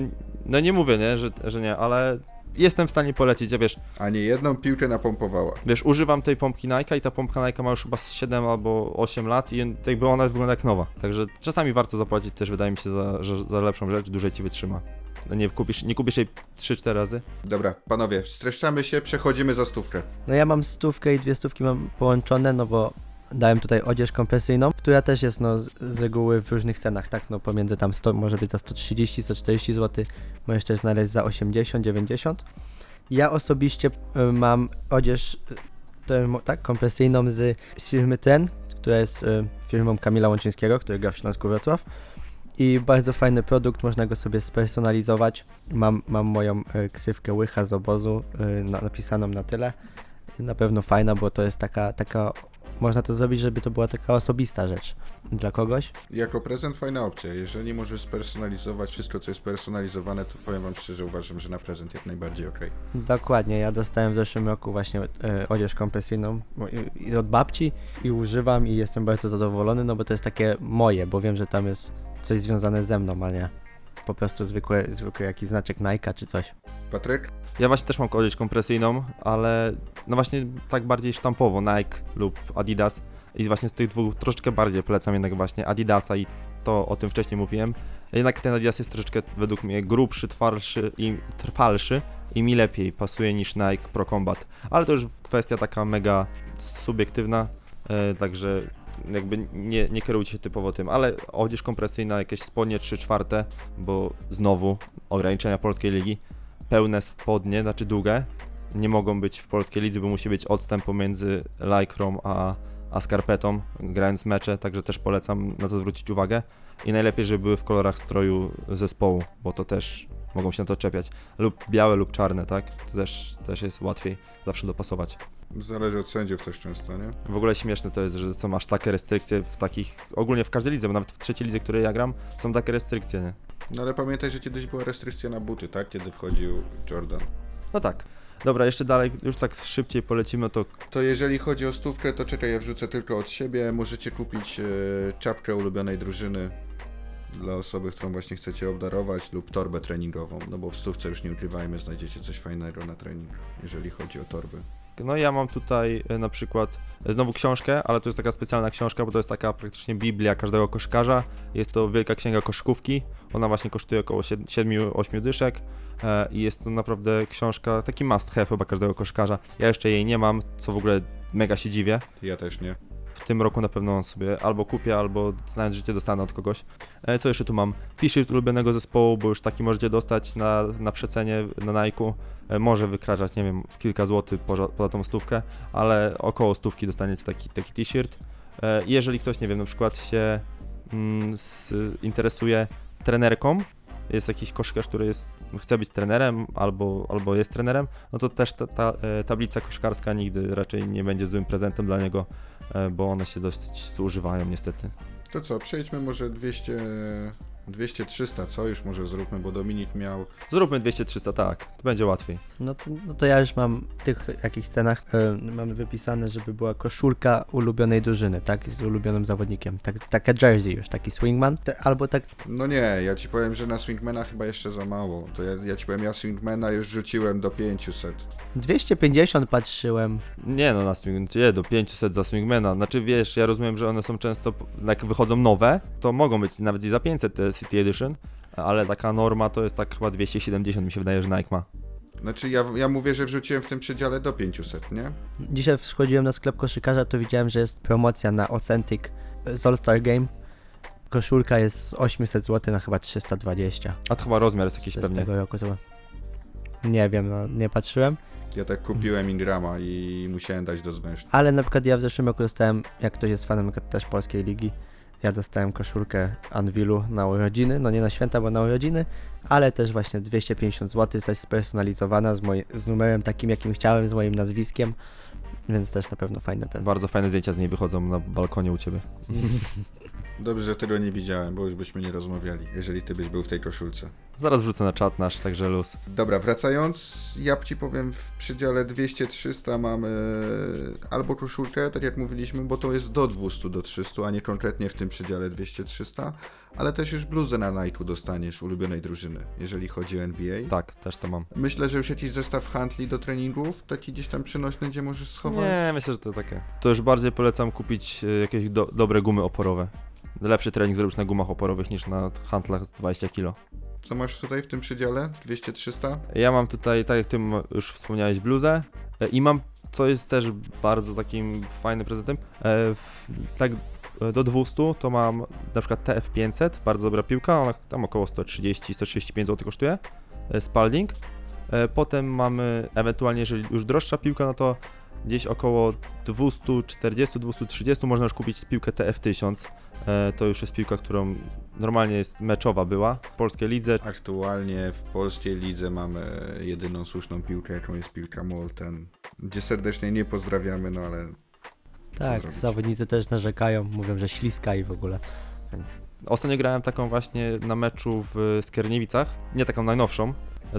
no nie mówię, nie, że, że nie, ale jestem w stanie polecić, ja wiesz, A nie jedną piłkę napompowała. wiesz, używam tej pompki Nike i ta pompka Nike ma już chyba z 7 albo 8 lat i jakby ona wygląda jak nowa. Także czasami warto zapłacić też, wydaje mi się, za, że, za lepszą rzecz, dłużej ci wytrzyma. No nie kupisz, nie kupisz jej 3-4 razy. Dobra, panowie, streszczamy się, przechodzimy za stówkę. No ja mam stówkę i dwie stówki mam połączone, no bo dałem tutaj odzież kompresyjną, która też jest no z- reguły w różnych cenach, tak? No pomiędzy tam 100, może być za 130, 140 zł, możesz też znaleźć za 80, 90. Ja osobiście y, mam odzież y, termo, tak, kompresyjną z, z firmy Ten, która jest y, firmą Kamila Łączyńskiego, który gra w Śląsku Wrocław. I bardzo fajny produkt, można go sobie spersonalizować. Mam, mam moją y, ksywkę łycha z obozu na, napisaną na tyle na pewno fajna, bo to jest taka, taka, można to zrobić, żeby to była taka osobista rzecz dla kogoś. Jako prezent fajna opcja. Jeżeli możesz spersonalizować wszystko, co jest personalizowane, to powiem wam szczerze, uważam, że na prezent jak najbardziej okej. Dokładnie, ja dostałem w zeszłym roku właśnie e, odzież kompresyjną i od babci i używam i jestem bardzo zadowolony, no bo to jest takie moje, bo wiem, że tam jest coś związane ze mną, a nie po prostu zwykły, zwykły jakiś znaczek Nike czy coś. Patryk? Ja właśnie też mam odzież kompresyjną, ale no właśnie tak bardziej sztampowo, Nike lub Adidas. I właśnie z tych dwóch troszeczkę bardziej polecam jednak właśnie Adidasa i to o tym wcześniej mówiłem. Jednak ten Adidas jest troszeczkę według mnie grubszy, twardszy i trwalszy i mi lepiej pasuje niż Nike Pro Combat. Ale to już kwestia taka mega subiektywna, e, także jakby nie, nie kierujcie się typowo tym, ale odzież kompresyjna, jakieś spodnie 3 czwarte, bo znowu ograniczenia polskiej ligi, pełne spodnie, znaczy długie, nie mogą być w polskiej lidze, bo musi być odstęp pomiędzy lajkrą a, a skarpetą, grając mecze, także też polecam na to zwrócić uwagę. I najlepiej, żeby były w kolorach stroju zespołu, bo to też mogą się na to czepiać. Lub białe lub czarne, tak? To też, też jest łatwiej zawsze dopasować. Zależy od sędziów też często, nie? W ogóle śmieszne to jest, że co masz takie restrykcje w takich, ogólnie w każdej lidze, bo nawet w trzeciej lidze, w której ja gram, są takie restrykcje, nie? No ale pamiętaj, że kiedyś była restrykcja na buty, tak? Kiedy wchodził Jordan. No tak. Dobra, jeszcze dalej, już tak szybciej polecimy, to To jeżeli chodzi o stówkę, to czekaj, ja wrzucę tylko od siebie. Możecie kupić e, czapkę ulubionej drużyny. dla osoby, którą właśnie chcecie obdarować lub torbę treningową, no bo w stówce już nie ukrywajmy, znajdziecie coś fajnego na trening, jeżeli chodzi o torby. No i ja mam tutaj e, na przykład e, znowu książkę, ale to jest taka specjalna książka, bo to jest taka praktycznie biblia każdego koszkarza. Jest to wielka księga koszykówki. Ona właśnie kosztuje około 7-8 dyszek e, i jest to naprawdę książka, taki must have chyba każdego koszkarza. Ja jeszcze jej nie mam, co w ogóle mega się dziwię. Ja też nie. W tym roku na pewno sobie albo kupię, albo znając życie dostanę od kogoś. E, Co jeszcze tu mam? T-shirt ulubionego zespołu, bo już taki możecie dostać na, na przecenie na Nike'u. E, Może wykraczać, nie wiem, kilka złotych poza, tą stówkę, ale około stówki dostaniecie taki, taki t-shirt. E, Jeżeli ktoś, nie wiem, na przykład się mm, z, interesuje trenerką, jest jakiś koszykarz, który jest, chce być trenerem albo, albo jest trenerem, no to też ta, ta tablica koszkarska nigdy raczej nie będzie złym prezentem dla niego, bo one się dość zużywają niestety. To co, przejdźmy może 200, 200-300, co już może zróbmy, bo Dominik miał Zróbmy 200-300, tak, to będzie łatwiej. No to, no to ja już mam w tych jakichś scenach e, mam wypisane, żeby była koszulka ulubionej drużyny, tak? Z ulubionym zawodnikiem. Tak, taka jersey już, taki swingman. Te, albo tak, No nie, ja ci powiem, że na Swingmana chyba jeszcze za mało. To ja, ja ci powiem, ja Swingmana już rzuciłem do 500. 250 patrzyłem. Nie no, na swing, nie, do 500 za swingmana. Znaczy wiesz, ja rozumiem, że one są często, jak wychodzą nowe, to mogą być nawet i za 500 te City Edition, ale taka norma to jest tak chyba 270 mi się wydaje, że Nike ma. Znaczy ja, ja mówię, że wrzuciłem w tym przedziale do 500, nie? Dzisiaj wchodziłem na sklep koszykarza, to widziałem, że jest promocja na Authentic z All-Star Game. Koszulka jest z 800 zł na chyba 320. A to chyba rozmiar jest jakiś Z pewnie. tego roku było. Nie wiem, no, nie patrzyłem. Ja tak kupiłem Ingrama i musiałem dać do zmężenia. Ale na przykład ja w zeszłym roku dostałem, jak ktoś jest fanem też polskiej ligi, ja dostałem koszulkę Anvilu na urodziny, no nie na święta, bo na urodziny, ale też właśnie 250 zł, też spersonalizowana z, moje, z numerem takim, jakim chciałem, z moim nazwiskiem, więc też na pewno fajne prezent. Bardzo fajne zdjęcia z niej wychodzą na balkonie u ciebie. Dobrze, że tego nie widziałem, bo już byśmy nie rozmawiali, jeżeli ty byś był w tej koszulce. Zaraz wrzucę na czat nasz, także luz. Dobra, wracając, ja ci powiem, w przedziale 200-300 mamy albo koszulkę, tak jak mówiliśmy, bo to jest do 200 do 300, a nie konkretnie w tym przedziale 200-300, ale też już bluzę na Nike dostaniesz ulubionej drużyny, jeżeli chodzi o NBA. Tak, też to mam. Myślę, że już jakiś zestaw handli do treningów, taki gdzieś tam przynośny, gdzie możesz schować. Nie, myślę, że to takie. To już bardziej polecam kupić e, jakieś do, dobre gumy oporowe. Lepszy trening zrobisz na gumach oporowych niż na handlach z 20 kg. Co masz tutaj w tym przedziale? 200-300? Ja mam tutaj, tak jak ty już wspomniałeś, bluzę e, i mam, co jest też bardzo takim fajnym prezentem, e, tak e, do 200 to mam na przykład TF500, bardzo dobra piłka, ona tam około 130-135 zł kosztuje, e, Spalding. E, Potem mamy, ewentualnie jeżeli już droższa piłka, no to gdzieś około 240-230 można już kupić piłkę TF1000. E, To już jest piłka, którą normalnie jest meczowa była w polskiej lidze, Aktualnie w polskiej lidze mamy jedyną słuszną piłkę, jaką jest piłka Molten, gdzie serdecznie nie pozdrawiamy, no ale Tak, zrobić? zawodnicy też narzekają, mówią, że śliska i w ogóle, więc Ostatnio grałem taką właśnie na meczu w Skierniewicach, nie taką najnowszą.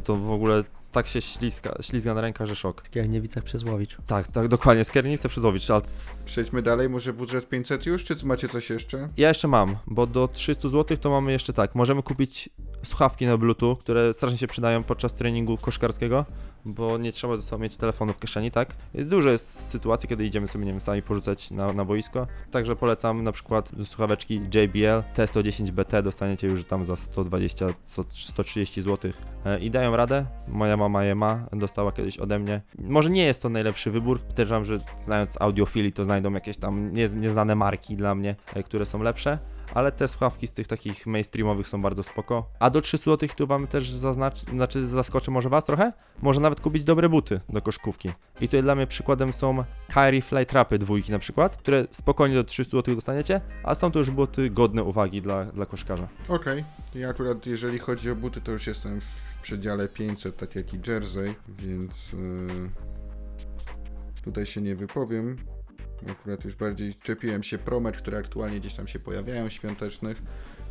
To w ogóle tak się ślizga, ślizga na rękach, że szok. w Kierniewicach przez Łowicz. Tak, tak, dokładnie, Skierniewice przez Łowicz, ale c- przejdźmy dalej, może budżet 500 już, czy macie coś jeszcze? ja jeszcze mam, bo do 300 zł to mamy jeszcze tak, możemy kupić słuchawki na bluetooth, które strasznie się przydają podczas treningu koszkarskiego, bo nie trzeba ze sobą mieć telefonu w kieszeni, tak? Dużo jest sytuacji, kiedy idziemy sobie, nie wiem, sami porzucać na, na boisko, także polecam na przykład słuchaweczki JBL T110BT, dostaniecie już tam za 120, co- 130 zł e, i dają radę, moja mama je dostała kiedyś ode mnie. Może nie jest to najlepszy wybór, podejrzewam, że znając audiofili to znajdą jakieś tam nie, nieznane marki dla mnie, e, które są lepsze, ale te słuchawki z tych takich mainstreamowych są bardzo spoko. A do 300 zł tu wam też zaznacz, znaczy zaskoczę może was trochę, może nawet kupić dobre buty do koszkówki. I tutaj dla mnie przykładem są Kyrie Fly Trapy dwójki na przykład, które spokojnie do 300 zł dostaniecie, a są to już buty godne uwagi dla, dla koszkarza. Okej, ja akurat jeżeli chodzi o buty, to już jestem w przedziale 500, tak jak i jersey, więc yy, tutaj się nie wypowiem. Akurat już bardziej czepiłem się promet, które aktualnie gdzieś tam się pojawiają, świątecznych,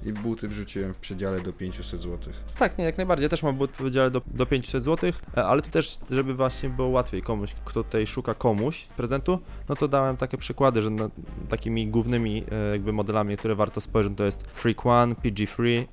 I buty wrzuciłem w przedziale do 500 zł. Tak, nie, jak najbardziej. Ja też mam but w wydziale do, do 500 zł, e, ale to też, żeby właśnie było łatwiej komuś, kto tutaj szuka komuś prezentu, no to dałem takie przykłady, że takimi głównymi e, jakby modelami, które warto spojrzeć, to jest Freak 1, PG3,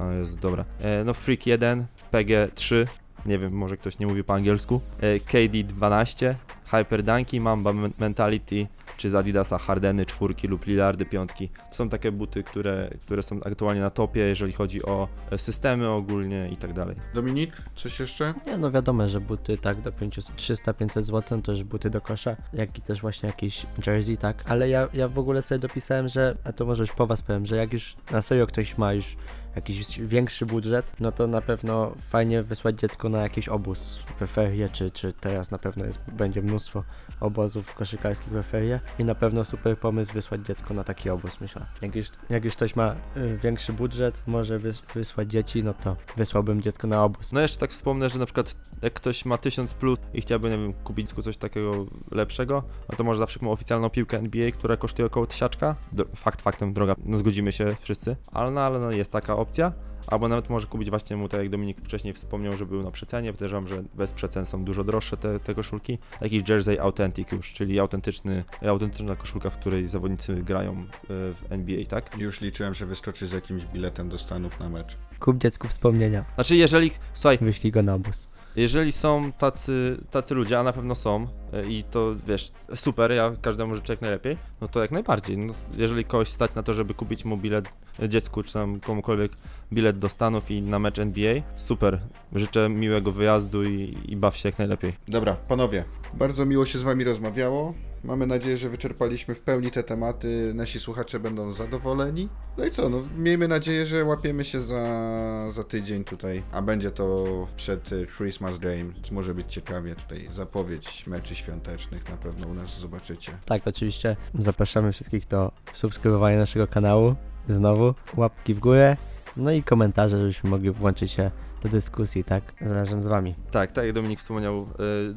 e, jest dobra, e, no Freak 1, PG3, nie wiem, może ktoś nie mówi po angielsku, e, KD12, Hyper Dunky, Mamba Men- Mentality, czy z Adidasa Hardeny czwórki lub Lillardy piątki. To są takie buty, które, które są aktualnie na topie, jeżeli chodzi o e, systemy ogólnie i tak dalej. Dominik, coś jeszcze? Nie, no wiadomo, że buty tak do 300-500 zł to już buty do kosza, jak i też właśnie jakiś jersey, tak. Ale ja, ja w ogóle sobie dopisałem, że, a to może już po was powiem, że jak już na serio ktoś ma już jakiś większy budżet, no to na pewno fajnie wysłać dziecko na jakiś obóz we ferie, czy, czy teraz na pewno jest, będzie mnóstwo obozów koszykarskich we ferie i na pewno super pomysł wysłać dziecko na taki obóz, myślę. Jak już, jak już ktoś ma y, większy budżet, może wys, wysłać dzieci, no to wysłałbym dziecko na obóz. No jeszcze tak wspomnę, że na przykład jak ktoś ma 1000 plus i chciałby, nie wiem, kupić coś takiego lepszego, no to może zawsze ma oficjalną piłkę NBA, która kosztuje około tysiaczka. Fakt faktem droga, no zgodzimy się wszyscy, ale no, ale no jest taka opcja. Albo nawet może kupić właśnie mu, tak jak Dominik wcześniej wspomniał, że był na przecenie. Podejrzewam, że bez przecen są dużo droższe te, te koszulki. Jakiś jersey authentic już, czyli autentyczny, autentyczna koszulka, w której zawodnicy grają e, w NBA, tak? Już liczyłem, że wyskoczy z jakimś biletem do Stanów na mecz. Kup dziecku wspomnienia, Znaczy, jeżeli, słuchaj, wyślij go na obóz. Jeżeli są tacy, tacy ludzie, a na pewno są e, i to wiesz, super, ja każdemu życzę jak najlepiej, no to jak najbardziej. No, jeżeli kogoś stać na to, żeby kupić mu bilet dziecku czy tam komukolwiek bilet do Stanów i na mecz NBA, super. Życzę miłego wyjazdu i, i baw się jak najlepiej. Dobra, panowie, bardzo miło się z wami rozmawiało. Mamy nadzieję, że wyczerpaliśmy w pełni te tematy. Nasi słuchacze będą zadowoleni. No i co, no miejmy nadzieję, że łapiemy się za, za tydzień tutaj, a będzie to przed Christmas Game. Może być ciekawie tutaj zapowiedź meczy świątecznych na pewno u nas zobaczycie. Tak, oczywiście zapraszamy wszystkich do subskrybowania naszego kanału. Znowu łapki w górę, no i komentarze, żebyśmy mogli włączyć się do dyskusji, tak? Razem z wami. Tak, tak jak Dominik wspomniał,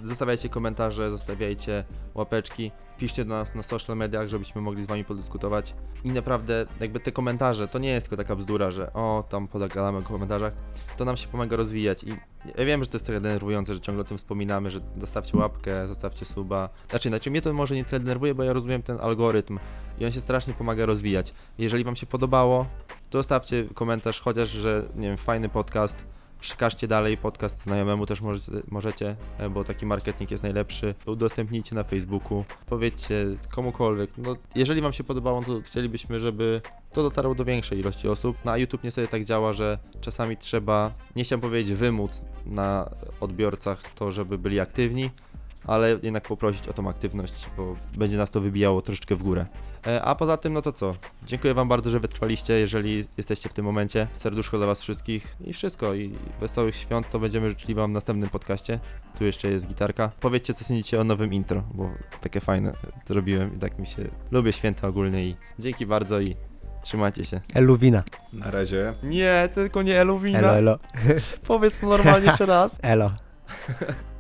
y, zostawiajcie komentarze, zostawiajcie łapeczki, piszcie do nas na social mediach, żebyśmy mogli z wami podyskutować. I naprawdę, jakby te komentarze, to nie jest tylko taka bzdura, że o, tam podagadamy o komentarzach, to nam się pomaga rozwijać. I ja wiem, że to jest trochę denerwujące, że ciągle o tym wspominamy, że zostawcie łapkę, zostawcie suba. Znaczy, znaczy mnie to może nie tyle denerwuje, bo ja rozumiem ten algorytm i on się strasznie pomaga rozwijać. Jeżeli wam się podobało, to zostawcie komentarz, chociaż, że nie wiem, fajny podcast, przekażcie dalej podcast znajomemu też możecie, możecie, e, bo taki marketing jest najlepszy. Udostępnijcie na Facebooku, powiedzcie komukolwiek. No, jeżeli Wam się podobało, to chcielibyśmy, żeby to dotarło do większej ilości osób. Na YouTube niestety tak działa, że czasami trzeba, nie chciałem powiedzieć wymóc na odbiorcach to, żeby byli aktywni, ale jednak poprosić o tą aktywność, bo będzie nas to wybijało troszeczkę w górę. E, A poza tym, no to co? Dziękuję Wam bardzo, że wytrwaliście, jeżeli jesteście w tym momencie. Serduszko dla Was wszystkich i wszystko. I wesołych świąt to będziemy życzyli Wam w następnym podcaście. Tu jeszcze jest gitarka. Powiedzcie, co sądzicie o nowym intro, bo takie fajne zrobiłem i tak mi się... Lubię święta ogólnie i dzięki bardzo i trzymajcie się. Eluwina. Na razie. Nie, tylko nie Eluwina. Elo, elo. Powiedz normalnie jeszcze raz. Elo.